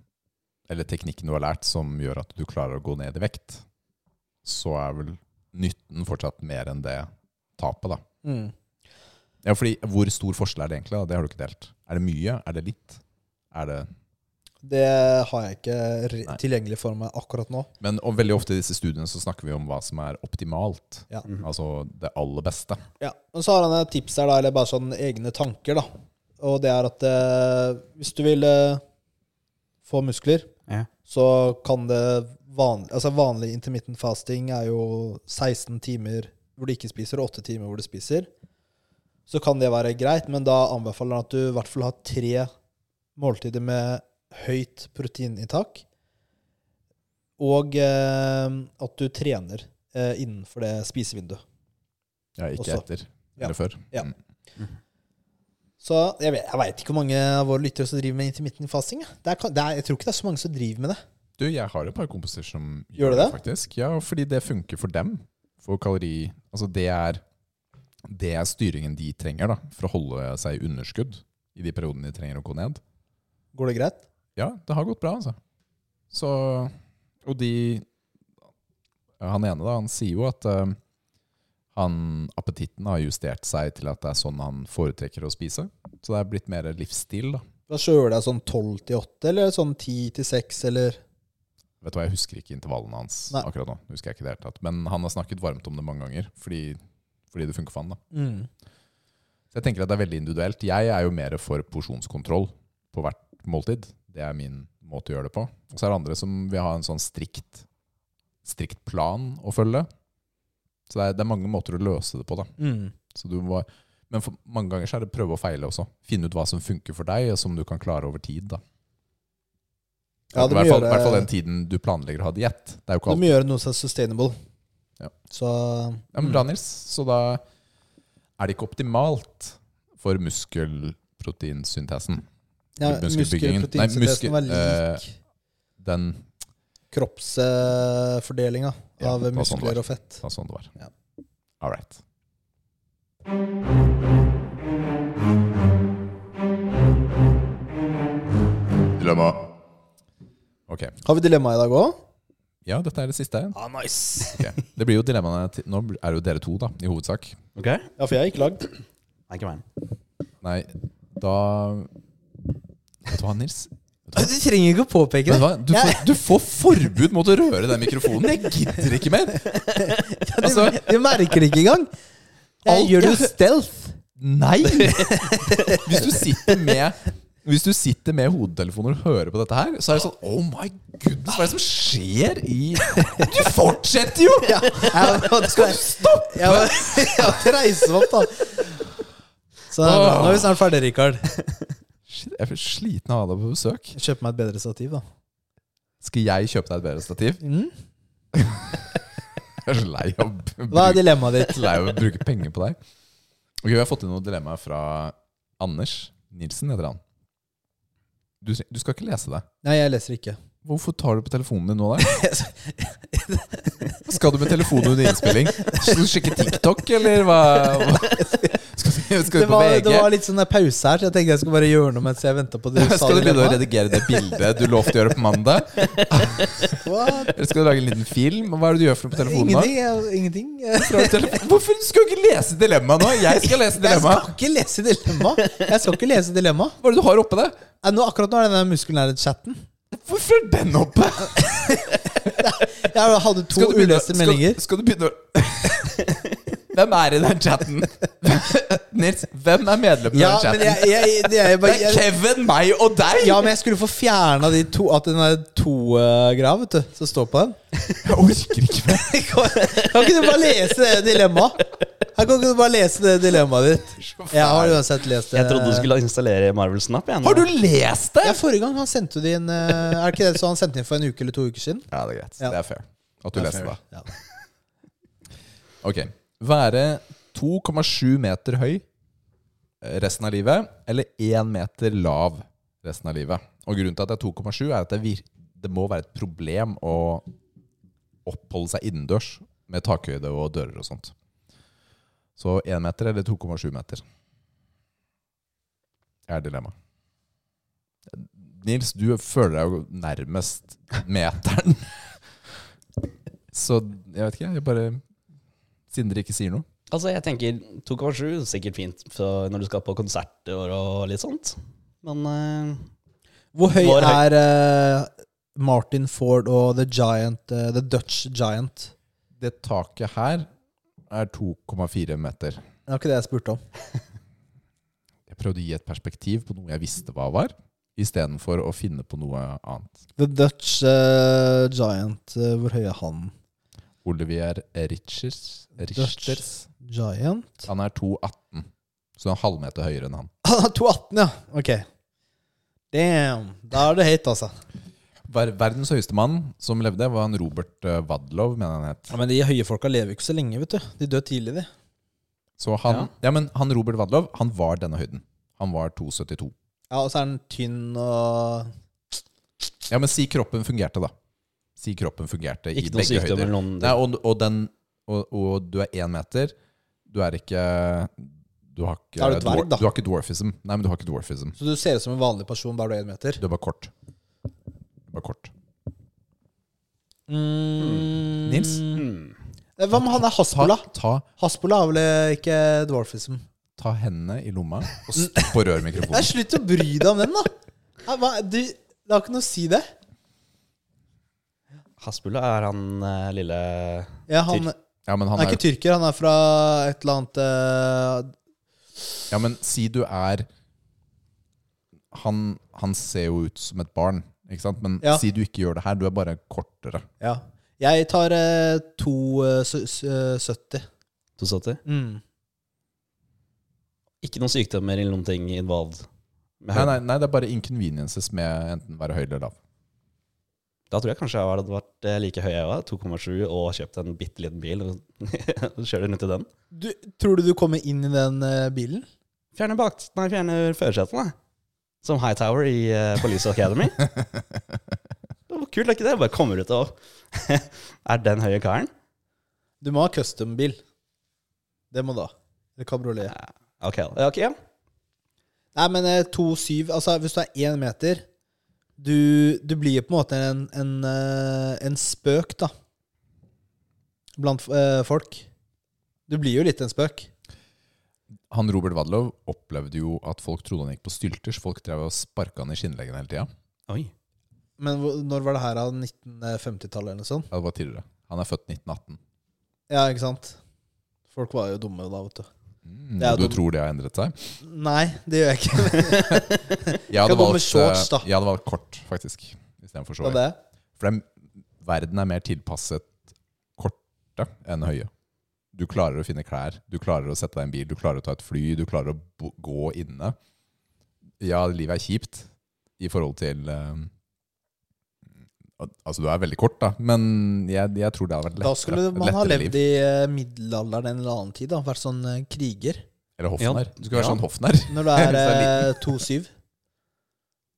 Eller teknikken du har lært som gjør at du klarer å gå ned i vekt, så er vel nytten fortsatt mer enn det tapet, da. Mm. Ja, fordi Hvor stor forskjell er det egentlig? da? Det har du ikke delt. Er det mye? Er det litt? Er det Det har jeg ikke Nei. tilgjengelig for meg akkurat nå. Men og veldig ofte i disse studiene så snakker vi om hva som er optimalt. Ja. Altså det aller beste. Ja, og Så har han et tips her, da, eller bare sånn egne tanker. da. Og det er at eh, hvis du vil eh, få muskler, Ja. så kan det vanlig, altså vanlig intermittent fasting er jo 16 timer hvor du ikke spiser, og 8 timer hvor du spiser. Så kan det være greit, men da anbefaler han at du i hvert fall har tre måltider med høyt proteininntak. Og eh, at du trener eh, innenfor det spisevinduet. Ja, ikke Også. etter. Ja. Eller før. Ja. Mm. Så jeg, vet, jeg veit ikke hvor mange av våre lyttere som driver med intermittent fasting. Det er, det er, jeg tror ikke det er så mange som driver med det. Du, jeg har et par kompiser som Gjør det, det? faktisk. Ja, fordi det funker for dem. For kalori Altså, det er, det er styringen de trenger da, for å holde seg i underskudd i de periodene de trenger å gå ned. Går det greit? Ja, det har gått bra, altså. Så Og de Han ene, da, han sier jo at uh, han, appetitten har justert seg til at det er sånn han foretrekker å spise. Så det er blitt mer livsstil, da. Da kjører det sånn 12 til 8, eller sånn 10 til 6, eller Vet du hva, Jeg husker ikke intervallene hans Nei. akkurat nå. husker jeg ikke det helt tatt. Men han har snakket varmt om det mange ganger, fordi, fordi det funker for han. da. mm. Så jeg tenker at det er veldig individuelt. Jeg er jo mer for porsjonskontroll på hvert måltid. Det er min måte å gjøre det på. Og så er det andre som vil ha en sånn strikt, strikt plan å følge. Så det er, det er mange måter å løse det på. da. Mm. Så du må, men for mange ganger så er det prøve og feile også. Finne ut hva som funker for deg, og som du kan klare over tid. da. Ja, I må hvert fall, gjøre- hvert fall den tiden du planlegger å ha diett. Det er jo ikke Du må gjøre noe som er sustainable. Ja. Så Ja, men Bra, Nils. Så da er det ikke optimalt for muskelproteinsyntesen. Ja, muskelbyggingen. Nei, muskel- var lik. eh, Den kroppsfordelinga Ja, av sånn muskler og fett. Det var sånn det var. Ja. All right. Dilemma. Ok. Har vi dilemma i dag òg? Ja, dette er det siste. Ah, nice. Ok. Det blir jo dilemmaene til Nå er det jo dere to, da, i hovedsak. Ok? Ja, for jeg er ikke lagd. Nei, ikke meg. Nei, da Vet du hva, Nils? Du trenger ikke å påpeke det. Du, får, du får forbud mot å røre den mikrofonen. Jeg gidder ikke mer! (laughs) Altså, Du, du merker det ikke engang. Alt gjør du stealth. Nei! Hvis du sitter med Hvis du sitter med hodetelefoner og hører på dette her, så er det sånn Oh my goodness, hva er det som skjer i (laughs) Du fortsetter jo! Ja, jeg måtte stoppe! Jeg må- jeg reise meg opp, da. Så nå er vi snart ferdig, Rikard. Shit, jeg er sliten av å ha deg på besøk. Kjøp meg et bedre stativ, da. Skal jeg kjøpe deg et bedre stativ? Mm. Jeg er så lei av å Hva er dilemmaet ditt? lei av å bruke penger på deg. Ok, Vi har fått inn noen dilemmaer fra Anders Nilsen, heter han. Du, du skal ikke lese det. Nei, jeg leser ikke. Hvorfor tar du på telefonen din nå, da? (laughs) Skal du med telefonen under innspilling? Skal du sjekke TikTok, eller hva? hva? Skal du, skal Det du på var, det var litt sånn pause her, så jeg tenkte jeg skulle bare gjøre noe mens jeg venta på det du sa. Skal du begynne å redigere det bildet du lovte å gjøre på mandag? (laughs) What? Eller skal du lage en liten film? Hva er det du gjør for på telefonen nå? Ingenting. jeg- Ingenting. Telefon- Hvorfor skal du ikke lese dilemmaet nå? Jeg skal lese dilemmaet. Jeg skal ikke lese dilemma. Hva er det du har oppe der? Nå, akkurat nå er den muskelnære-chatten. Hvorfor er den oppe? (laughs) Jeg hadde to uleste meldinger. Skal, skal du begynne å (laughs) Hvem er i den chatten? (laughs) Nils, hvem er medlem i Ja, den chatten? jeg, jeg, jeg, jeg, Det bare- er Kevin, meg og deg! Ja, men jeg skulle få fjerna de to At den er to-greia, vet du, som står på den. Jeg orker ikke mer. (laughs) Kan ikke du bare lese det dilemmaet? Her kan ikke du bare lese det dilemmaet ditt? Jeg har uansett lest det. Jeg trodde du skulle installere Marvel Snap. igjen. Har du lest det? Ja, Forrige gang han sendte du det inn eh, Er det ikke det så han sendte inn for en uke eller to uker siden? Ja, det er greit. Ja. Det er fair at du leste det. Ja. Ok. Være 2,7 meter høy resten av livet, eller 1 meter lav resten av livet. Og grunnen til at det er 2,7, er at det, det må være et problem å oppholde seg innendørs med takhøyde og dører og sånt. Så 1 meter eller 2,7 meter er dilemmaet. Nils, du føler deg jo nærmest meteren. (laughs) Så jeg vet ikke, jeg bare Siden dere ikke sier noe. Altså, jeg tenker 2,7 sikkert fint for når du skal på konserter og litt sånt. Men uh, Hvor høy høy? er uh, Martin Ford og The Giant, uh, The Dutch Giant? Det taket her er 2,4 meter. Det var ikke det jeg spurte om. (laughs) Jeg prøvde å gi et perspektiv på noe jeg visste hva var, istedenfor å finne på noe annet. The Dutch Giant, hvor høy er han? Olivier Richters, Richters Giant? Han er 2,18, så han en halvmeter høyere enn han. (laughs) Han er 218, ja. Ok. Damn. Da er det høyt, altså. Ver verdens høyeste mann som levde, var han Robert eh, Wadlow, mener han het. Ja, Men de høye folka lever jo ikke så lenge, vet du. De dør tidlig, de. Så han, ja. men han Robert Wadlow, han var denne høyden. Han var 2,72. Ja, Og så er han tynn og Ja, men si kroppen fungerte, da. Si kroppen fungerte i ikke i begge sykdom høyder. noen Nei, og, og, den, og, og du er én meter. Du er ikke Du har ikke, er du dverg, dwar- Du har ikke dwarfism. Nei, men du har ikke dwarfism. Så du ser ut som en vanlig person, bare du er én meter? Du er bare kort. Du er bare kort. Mm. Nils? Hmm. Eh, Hva med han er Ta, Haspola? ta, Haspola har vel eh, ikke dwarfism? ta hendene i lomma og stopp på rørmikrofonen. (laughs) Slutt å bry deg om den, da! Du, det har ikke noe å si, det. Hasbulla er han eh, lille Ja, han, Ja, men han han er er ikke tyrker, han er fra et eller annet eh, Ja, men si du er han, han ser jo ut som et barn, ikke sant? Men Ja. si du ikke gjør det her, du er bare kortere. Ja. Jeg tar uh, 2,70. 270. Mm. Ikke noen sykdommer eller noen ting involved. med Nei, høyden. nei, nei, det er bare inconveniences med enten være høy eller lav. Da tror jeg kanskje jeg hadde vært eh, like høy jeg var, 2,7, og kjøpt en bitte liten bil og (laughs) kjører rundt i den. Du, tror du du kommer inn i den eh, bilen? Fjerne bak, nei, fjerner førersetene. Som Hightower i uh, Police Academy. (laughs) Da kult, er ikke det? Bare kommer ut og (laughs) er den høye karen. Du må ha custom-bil. Det må du ha. Eller kabriolet. Ok, ja, Okay, ja. Nei, men eh, 2,7 Altså, hvis du er én meter du, du blir på en måte en, en, eh, en spøk, da. Blant eh, folk. Du blir jo litt en spøk. Han Robert Wadlow opplevde jo at folk trodde han gikk på stylter, så folk drev og sparka han i skinnleggene hele tida. Men hvor- når var det her? av 1950-tallet eller noe sånt? Ja, det var tidligere. Han er født 1918. Ja, ikke sant? Folk var jo dumme da, vet du. Mm, er du dumt. tror det har endret seg? Nei, det gjør jeg ikke. (laughs) Jeg hadde, valgt, shorts, eh, jeg hadde valgt kort, faktisk. Istedenfor Hva short. det? For den, verden er mer tilpasset korte enn høye. Du klarer å finne klær, du klarer å sette deg i en bil, du klarer å ta et fly, du klarer å gå inne. Ja, livet er kjipt i forhold til al- Altså, du er veldig kort, da, men jeg, jeg tror det hadde vært lettere. liv. Da skulle man ha levd liv. i eh, middelalderen en eller annen tid. da Vært sånn eh, kriger. Eller Ja. Du skulle være ja. sånn hoffnær. Når du er (laughs) Så er eh, 2,7.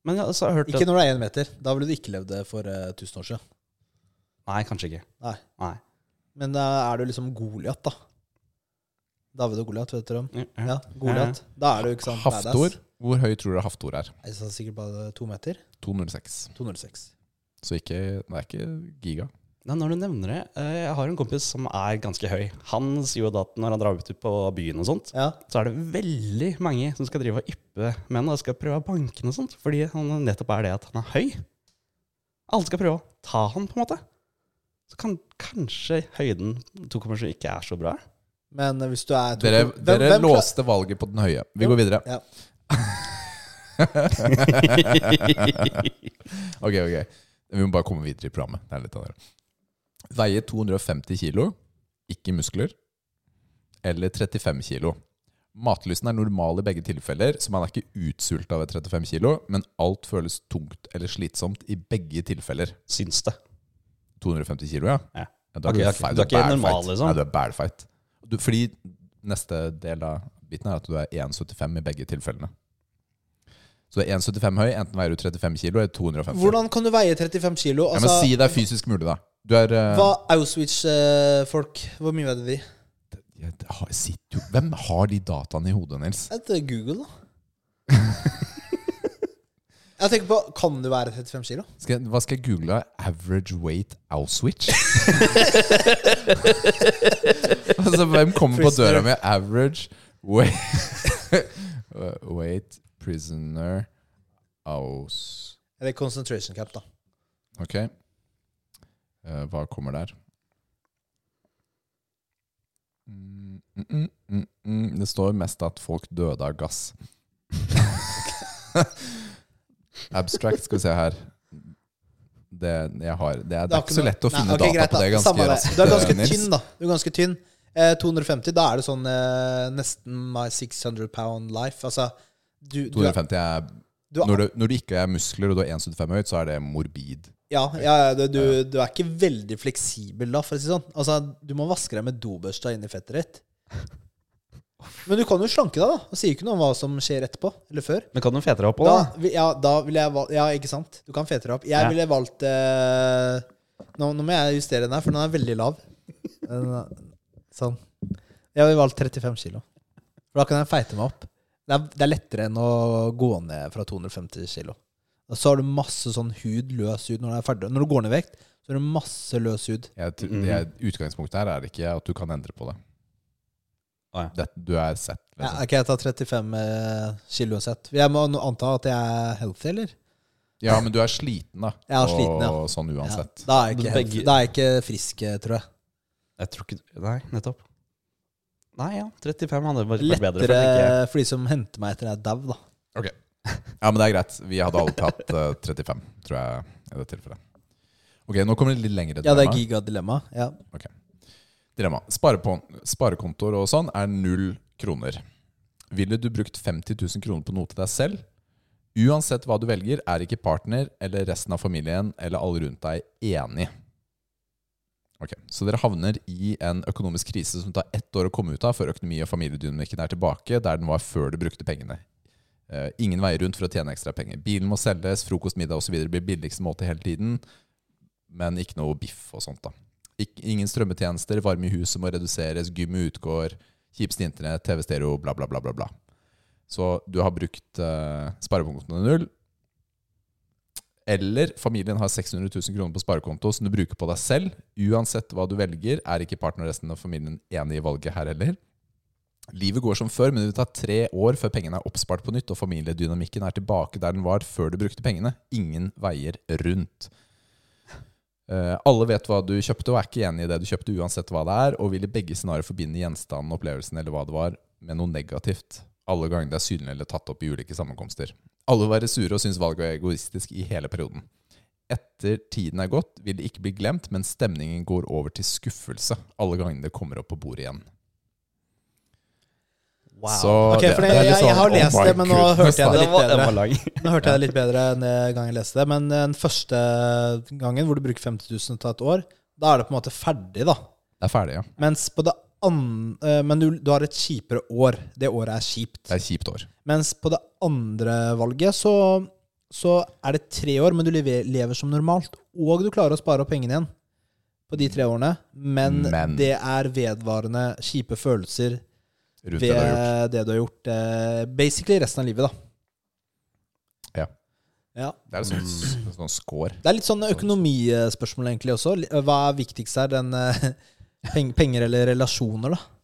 Men jeg altså, jeg har hørt Ikke at når du er én meter. Da ville du ikke levd det for 1000 år siden. Nei, kanskje ikke. Nei. Nei. Men da er du liksom Goliat, da. David og Goliat, vet dere om? Ja. Ja, Goliat. Da er du ikke sant Haftor. Hvor høy tror dere Haftor er? Jeg sa sikkert bare to meter. 206. 206. Så ikke, det er ikke giga. Nei, når du nevner det, eh, jeg har en kompis som er ganske høy. Han sier jo da at når han drar ut på byen og sånt, Ja. så er det veldig mange som skal drive og yppe med han og skal prøve å banke og sånt, fordi han nettopp er det at han er høy. Alle skal prøve å ta han, på en måte. Så kan kanskje høyden 2,7 ikke er så bra. Men hvis du er to- Dere, Hvem- dere hvem låste valget på den høye. Vi går videre. Ja. (laughs) Ok, ok. Vi må bare komme videre i programmet. Det er litt av det. Veier 250 kilo, ikke muskler. Eller 35 kilo. Matlysten er normal i begge tilfeller, så man er ikke utsulta ved 35 kilo, men alt føles tungt eller slitsomt i begge tilfeller. Syns det. 250 kilo, ja? Ja. da Ok, er ok. feil. Du er ikke normal, liksom? Nei, du er bad. Du, fordi neste del av biten er at du er 1,75 i begge tilfellene. Så du er 1,75 høy, enten veier du 35 kilo eller 250. Hvordan kan du veie 35 kilo? ja, men Altså, si det er fysisk mulig, da. Du er uh, hva Auschwitz-folk Hvor mye veide de? har- sitter Hvem har de dataene i hodet, Nils? Etter Google, da. (laughs) Jeg tenker på Kan du være 35 kilo? Skal jeg, hva skal jeg google? Average weight Auschwitz? (laughs) (laughs) altså, hvem kommer på døra med average weight, weight prisoner aus... Eller concentration camp, da. Ok. Eh, hva kommer der? Mm, mm, mm, mm, mm. Det står mest at folk døde av gass. (laughs) Abstract, skal vi se her. Det, har, det, er, det er ikke så lett å Nei, finne ok, data greit, på det ganske det. raskt. Du er ganske Nils. tynn, da. Du er ganske tynn. Eh, 250, da er det sånn eh, nesten my 600 pound life. Altså, du, du, er, 250 er du, er, når, du, når du ikke er muskler og du er 1,75 høyt, så er det morbid. ja, ja, ja, du, du, du er ikke veldig fleksibel, da, for å si det sånn. Altså, du må vaske deg med dobørsta inni fettet ditt. Men du kan jo slanke deg, da. Og sier ikke noe om hva som skjer etterpå. Eller før. Men kan du fete deg opp òg, Da, da? ja, da ville jeg valgt Ja, ikke sant? Du kan fete deg opp. Jeg Ja. ville valgt eh, nå, nå må jeg justere den her, for den er veldig lav. Er- Sånn. Jeg ville valgt 35 kilo. For da kan jeg feite meg opp. Det er, det er lettere enn å gå ned fra 250 kilo. Og så har du masse sånn hud, løs hud, når du er ferdig. Når du går ned i vekt, så har du masse løs hud. Jeg, tr- Mhm. jeg, utgangspunktet her er ikke at du kan endre på det. Det du er sett. Ja, Liksom. ok, jeg tar 35 eh, kilo uansett. Jeg må anta at jeg er healthy, eller? Ja, men du er sliten, da. (laughs) Jeg er sliten, ja. Og sånn uansett. Ja, da, er jeg ikke da er jeg ikke frisk, eh, tror jeg. Jeg tror ikke Nei, nettopp. Nei, ja. 35 hadde vært bedre. Lettere For ikke. for de som henter meg etter jeg er dau, da. Ja, men det er greit. Vi hadde alle tatt eh, 35, tror jeg, i det tilfellet. Ok, nå kommer det litt lengre Ja, det er dilemma. gigadilemma. Ja. dilemma. Sparepon- Sparekontoer og sånn er null kroner. Ville du brukt 50 000 kroner på noe til deg selv? Uansett hva du velger, er ikke partner eller resten av familien eller alle rundt deg enig. Ok, Så dere havner i en økonomisk krise som tar ett år å komme ut av før økonomi- og familiedynamikken er tilbake der den var før du brukte pengene. Uh, ingen veier rundt for å tjene ekstra penger. Bilen må selges, frokost, middag osv. blir billigste måte hele tiden. men ikke noe biff og sånt. da. Ik ingen strømmetjenester, varme i huset må reduseres, gym utgår, kjipeste internett, TV-stereo, bla, bla, bla, bla, bla. Så du har brukt uh, sparepunktene null. Eller familien har 600 000 kroner på sparekonto som du bruker på deg selv. Uansett hva du velger, er ikke partner og resten av familien enig i valget her heller. Livet går som før, men det vil ta tre år før pengene er oppspart på nytt, og familiedynamikken er tilbake der den var før du brukte pengene. Ingen veier rundt. Eh, alle vet hva du kjøpte, og er ikke enig i det du kjøpte, uansett hva det er, og vil i begge scenarioer forbinde gjenstanden, opplevelsen eller hva det var, med noe negativt. Alle ganger det er synlig eller tatt opp i ulike sammenkomster. Alle være sure og synes valget var egoistisk i hele perioden. Etter tiden er gått, vil det ikke bli glemt, men stemningen går over til skuffelse alle gangene det kommer opp på bordet igjen. Wow. Så okay, for det, er litt jeg, jeg har sånn, lest oh det, men (laughs) nå hørte jeg det litt bedre. Nå hørte jeg det litt bedre enn det gang jeg leste det. Men den første gangen hvor du bruker 50 000 til et år, da er det på en måte ferdig, da. Det er ferdig, ja. Mens på det andre Men du, du har et kjipere år. Det året er kjipt. Det er et kjipt år. Mens på det andre valget så, så er det tre år, men du lever, lever som normalt. Og du klarer å spare opp pengene igjen på de tre årene. Men, Men- det er vedvarende kjipe følelser Rundt det du ved det du har gjort. Eh, basically resten av livet, da. Ja. ja. Det er sånn, sånn score. Det er litt sånn økonomispørsmål egentlig også. Hva er viktigst her? Den, eh, (laughs) penger eller relasjoner, da?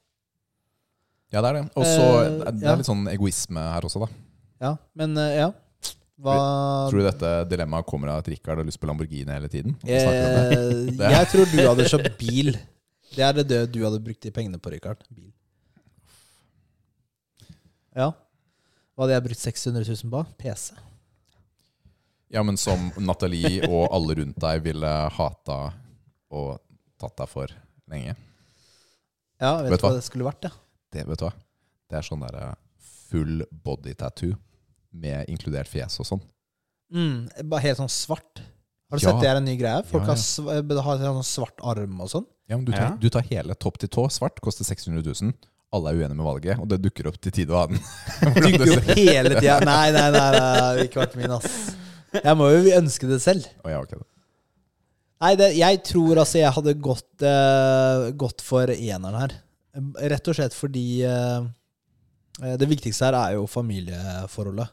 Ja, det er det. Og så Eh, det ja. er litt sånn egoisme her også, da. Ja, men eh, ja. Hva Tror du dette dilemmaet kommer av at Rikard har lyst på Lamborghini hele tiden? Det? eh, (laughs) Jeg tror du hadde kjøpt bil. Det er det du hadde brukt de pengene på, Rikard. Bil. Ja. Hva hadde jeg brukt 600 000 på? PC. Ja, men som Nathalie og alle rundt deg ville hata og tatt deg for lenge. Ja, vet, Vet hva hva? det skulle vært? Ja. Det vet du hva? Det er sånn der eh, full body tattoo med inkludert fjes og sånn. Mm, bare helt sånn svart. Har du Ja. sett det er en ny greie? Folk Ja, ja. Har, har sånn svart arm og sånn. Ja, men du tar, Ja. du tar hele topp til tå. Svart koster 600 000. Alle er uenige med valget, og det dukker opp til tide og annen. (laughs) Dukker opp hele tida. Nei, nei, nei, det har ikke vært min, ass. Jeg må jo ønske det selv. Oh, ja, okay. Nei, det, jeg tror altså jeg hadde gått, uh, gått for eneren her. Rett og slett fordi eh, eh, det viktigste her er jo familieforholdet.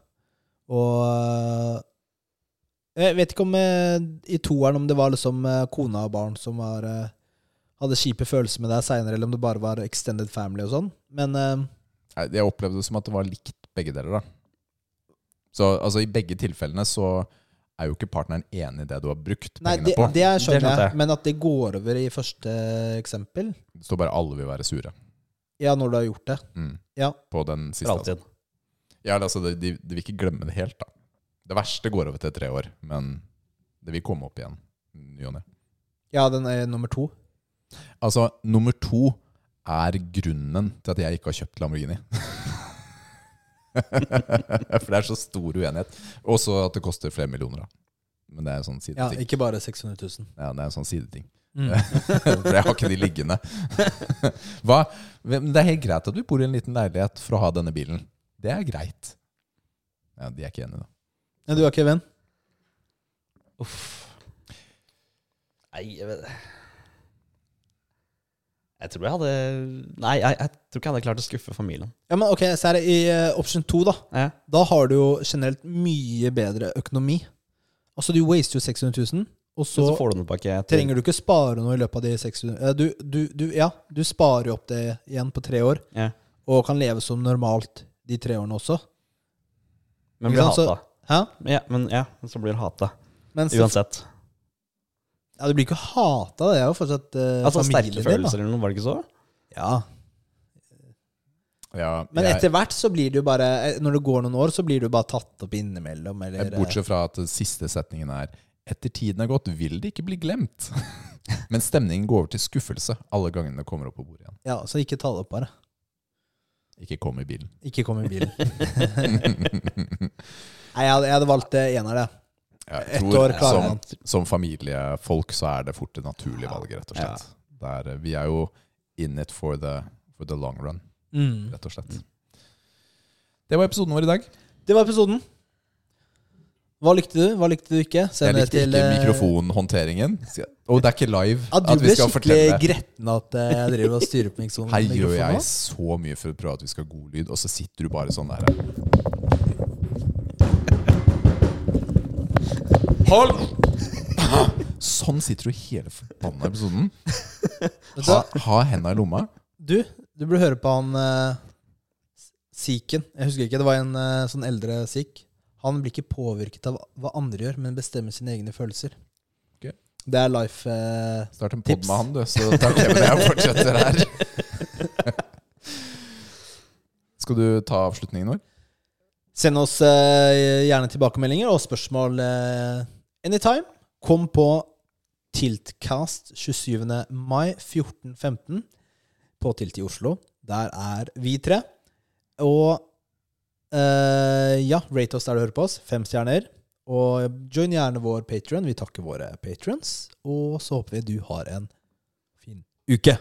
Og eh, jeg vet ikke om i toeren om det var liksom kona og barn som var, hadde kjipe følelser med deg seinere, eller om det bare var extended family og sånn. Men Nei, Jeg opplevde det som at det var likt begge deler. da. Så altså, I begge tilfellene så er jo ikke partneren enig i det du har brukt Nei, pengene det, på. det Det skjønner det jeg. Men at det går over i første eksempel Det står bare 'alle vil være sure' Ja, når du har gjort det. mm. Ja. på den siste. For Altså. Ja, altså, de, de, de vil ikke glemme det helt. da. Det verste går over til tre år, men det vil komme opp igjen. ny og ne. Ja, den er nummer to. Altså, nummer to er grunnen til at jeg ikke har kjøpt Lamborghini. (laughs) (laughs) For det er så stor uenighet. Også at det koster flere millioner. da. Men det er en sånn Ja, ikke bare 600 000. Ja, det er en sånn sideting. Mm. (laughs) For jeg har ikke de liggende. (laughs) Hva? Men Det er helt greit at vi bor i en liten leilighet for å ha denne bilen. Det er greit. Ja, De er ikke enige, da. Ja, du er ikke venn? Uff. Nei, jeg vet Jeg tror jeg hadde Nei, jeg, jeg tror ikke jeg hadde klart å skuffe familien. Ja, men ok, så er det i uh, option 2, da. Ja. Da har du jo generelt mye bedre økonomi. Altså, du waster jo 600 000, og Så, så, får du noe trenger du ikke spare noe i løpet av de 600 000. Du, du, du, ja, du sparer jo opp det igjen på tre år, Ja. og kan leve som normalt de tre årene også. Men blir hata. Hæ? Ja, men ja, så blir hata. Uansett. Ja, du blir ikke hata, det er jo fortsatt uh, Altså familien din. Sterke følelser eller noe, var det ikke så? Ja, Ja, Men jeg, etter hvert så blir jo bare eh, Når det går noen år, så blir jo bare tatt opp innimellom. Eller, bortsett fra at den siste setningen er Etter tiden er gått, vil det ikke bli glemt. (laughs) Men stemningen går over til skuffelse alle gangene det kommer opp på bordet igjen. Ja, Så ikke ta det opp, bare. Ikke kom i bilen. Ikke kom i bilen. (laughs) Nei, jeg hadde, jeg hadde valgt av det. Jeg tror år som, som familiefolk så er det fort det naturlige valget, rett og slett. Det er, vi er jo in it for the, for the long run, Mm. rett og slett. Det var episoden vår i dag. Det var episoden. Hva likte du, hva likte du ikke? Send jeg likte ikke eh, mikrofonhåndteringen. Og det er ikke live Ja, du at vi ble skal skikkelig fortelle. gretten at eh, jeg driver og styrer på mikrofonen. Her gjør jeg så mye for å prøve at vi skal ha god lyd, og så sitter du bare sånn der. Hold! Sånn sitter du hele forbanna episoden. (laughs) Ha, ha henda i lomma. Du, du burde høre på han uh, sikhen. Jeg husker ikke, det var en uh, sånn eldre sikh. Han blir ikke påvirket av hva andre gjør, men bestemmer sine egne følelser. Okay. Det er life uh, Start en pod med han, du, så tar Kevin og jeg fortsetter her. (laughs) Skal du ta avslutningen vår? Send oss uh, gjerne tilbakemeldinger og spørsmål eh, anytime. Kom på Tiltcast 27. mai 14.15 på Tilt i Oslo. Der er vi tre. Og eh, ja, rate oss der du hører på oss. Fem stjerner. Og join gjerne vår Patrion. Vi takker våre patrons. Og så håper vi du har en fin uke.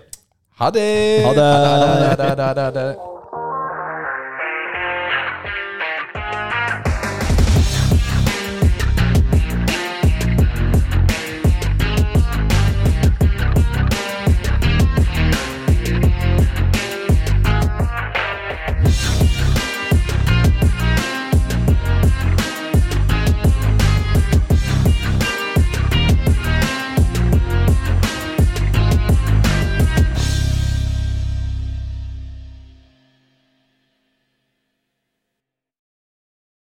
Ha det! Ha det. Ha det, ha det, ha det, ha det.